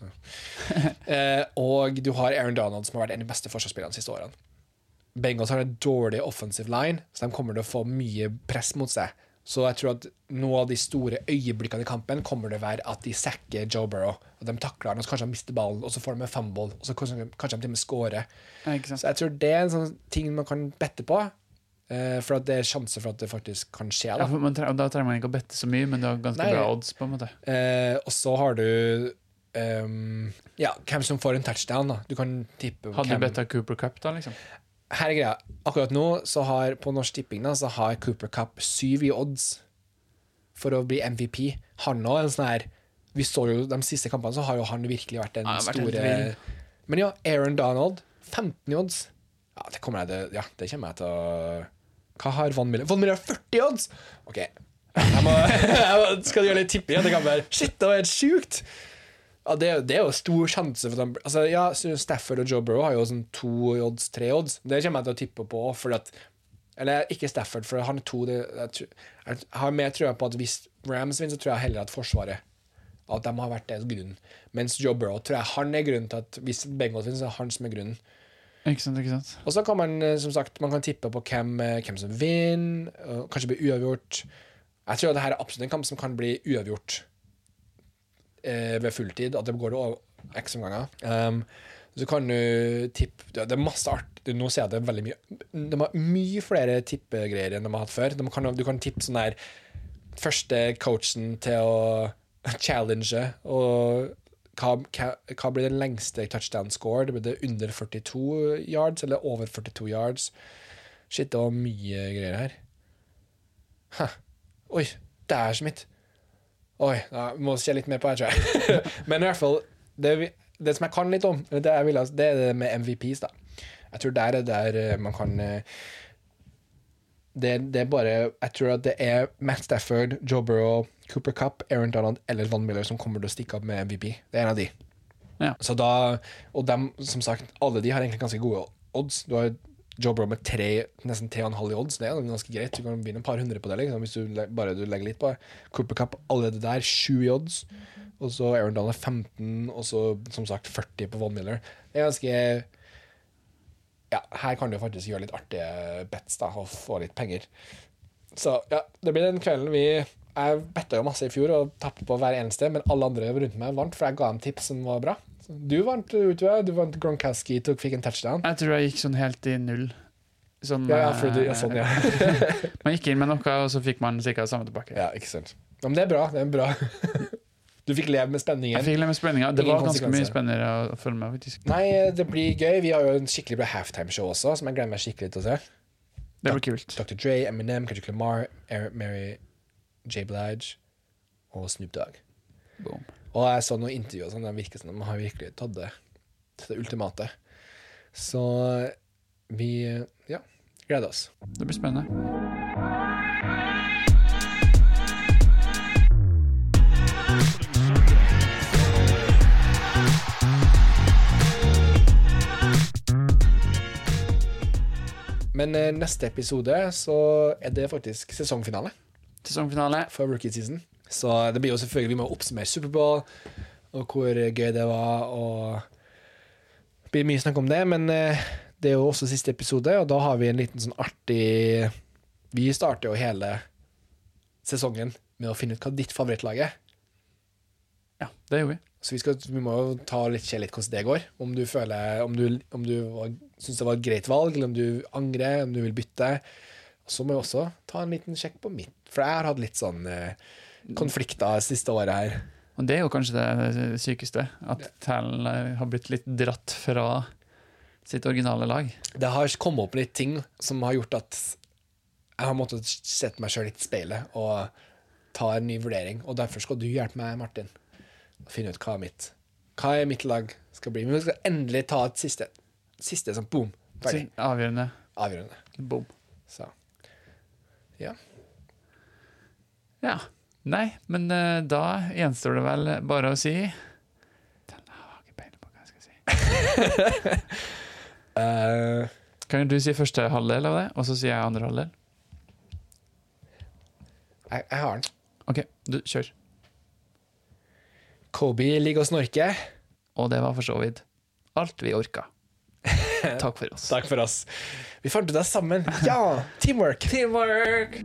(laughs) eh, og du har Aaron Donald, som har vært en av de beste forsvarsspillerne de siste årene. Bengals har en dårlig offensive line, så de kommer til å få mye press mot seg. Så jeg tror at noe av de store øyeblikkene i kampen kommer det å være at de sekker Joe Burrow. Og de takler han, og så kanskje han mister ballen, og så får de en fumble, og så kanskje, kanskje de til og med scorer. Ja. Så jeg tror det er en sånn ting man kan bette på. Eh, for at det er sjanse for at det faktisk kan skje. Ja, Da. for man da trenger man ikke å bette så mye, men du har ganske Nei. bra odds. på en måte Eh, og så har du um, ja, hvem som får en touchdown. da Du kan tippe Hadde hvem du betta Cooper Cup, da? liksom Her er greia. Akkurat nå så har på Norsk Tipping da, så har Cooper Cup syv i odds for å bli MVP. Han òg en sånn her Vi så jo de siste kampene, så har jo han virkelig vært den Ja, vært store. Men ja, Aaron Donald, 15 i odds. Ja, det kommer jeg til Ja, det kommer jeg til å Hva har Van Miller? Van Miller har 40 i odds! OK. Jeg må, (laughs) jeg må, skal gjøre litt tipping? Det kan være Shit, det var helt sjukt! Ja, det, det er jo stor sjanse for at han altså, ja, Stafford og Joe Burrow har jo sånn to odds, tre odds. Det kommer jeg til å tippe på. Fordi at, eller ikke Stafford, for han er to det, jeg, jeg har mer trua på at hvis Rams vinner, så tror jeg heller at Forsvaret At de har vært det grunnen. Mens Joe Burrow tror jeg han er grunnen til at hvis Bengals vinner, så er han som er grunnen. Ikke sant, ikke sant Og så kan man eh, som sagt Man kan tippe på hvem, eh, hvem som vinner, kanskje bli uavgjort. Jeg tror at dette er absolutt en kamp som kan bli uavgjort ved fulltid. At det går det x omganger. Um, så kan du tippe Det er masse art. Nå ser jeg det veldig mye De har mye flere tippegreier enn de har hatt før. Kan, du kan tippe sånn der Første coachen til å (laughs) challenge og hva, hva, blir den lengste touchdown score? Det blir det under 42 yards eller over 42 yards? Shit, det var mye greier her. Hæ. Oi, dæsmitt. Oi, da må vi se litt mer på her, tror jeg. (laughs) Men i hvert fall, det, det som jeg kan litt om, det, vil, det er det med MVPs, da. Jeg tror der er der eh, man kan eh, det, det er bare Jeg tror at det er Matt Stafford, Joe Burrow, Cooper Cup, Aaron Donald eller Van Miller som kommer til å stikke opp med MVP. Det er en av de. Ja. Så da, og dem, som sagt, alle de har egentlig ganske gode odds. Du har Joe Burrow med tre, nesten 3,5 i odds. Det er ganske greit. Du kan vinne et par hundre på det liksom, hvis du bare du legger litt på. Cooper Cup allerede der, 7 i odds. Og så Aaron Donald 15, og så som sagt 40 på Von Miller. Det er ganske Ja, her kan du faktisk gjøre litt artige bets da, og få litt penger. Så ja, det blir den kvelden vi Jeg betta jo masse i fjor og tapte på hver eneste, men alle andre rundt meg vant, for jeg ga dem tips som var bra. Du vant, utover, du vant Gronkowski, og fikk en touchdown. Jeg tror jeg gikk sånn helt i null. Sånn, Ja, ja, for du, ja, sånn, ja. eh, (laughs) Man gikk inn med noe, og så fikk man ca. samme tilbake. ja, ikke sant. Ja, men det er bra. Det er bra. (laughs) Du fikk leve med spenningen. Jeg fikk leve med spenningen. Det var ganske mye spennende å følge med, faktisk. Nei, det blir gøy. Vi har jo en skikkelig bra halftime-show også, som jeg gleder meg skikkelig til å se. Det blir kult. Dr. Dre, Eminem, Kendrick Lamar, Mary, J. Blige og Snoop Dogg. Boom. Og jeg så noen intervjuer og sånn, det virker som de har virkelig tatt det til det ultimate. Så vi ja, gleder oss. Det blir spennende. Men eh, neste episode så er det faktisk sesongfinale Sesongfinale. for rookie season. Så det blir jo selvfølgelig Vi må oppsummere Superbowl og hvor gøy det var. Og det blir mye snakk om det, men eh, det er jo også siste episode, og da har vi en liten sånn artig Vi starter jo hele sesongen med å finne ut hva ditt favorittlag er. Ja, det gjør vi. Så vi, skal, vi må jo ta litt, se litt hvordan det går. Om du føler Om du, om du syns det var et greit valg, eller om du angrer, om du vil bytte. Så må vi også ta en liten sjekk på mitt, for jeg har hatt litt sånn eh, konflikter det siste året her. Og det er jo kanskje det sykeste. At Talen har blitt litt dratt fra sitt originale lag. Det har kommet opp litt ting som har gjort at jeg har måttet sette meg sjøl litt i speilet og ta en ny vurdering. Og derfor skal du hjelpe meg, Martin, å finne ut hva er mitt Hva er mitt lag skal bli. Men vi skal endelig ta et siste. Siste sånn boom. Ferdig. Avgjørende. Avgjørende. Boom. Så. Ja. Ja. Nei, men uh, da gjenstår det vel bare å si Den har ikke peiling på hva jeg skal si. uh, (laughs) Kan du si første halvdel av det, og så sier jeg andre halvdel? jeg, jeg har den. OK, du kjør. Kobe ligger og snorker. Og det var for så vidt alt vi orka. (laughs) Takk for oss. Takk for oss. Vi fant ut det sammen. Ja! Teamwork. Teamwork!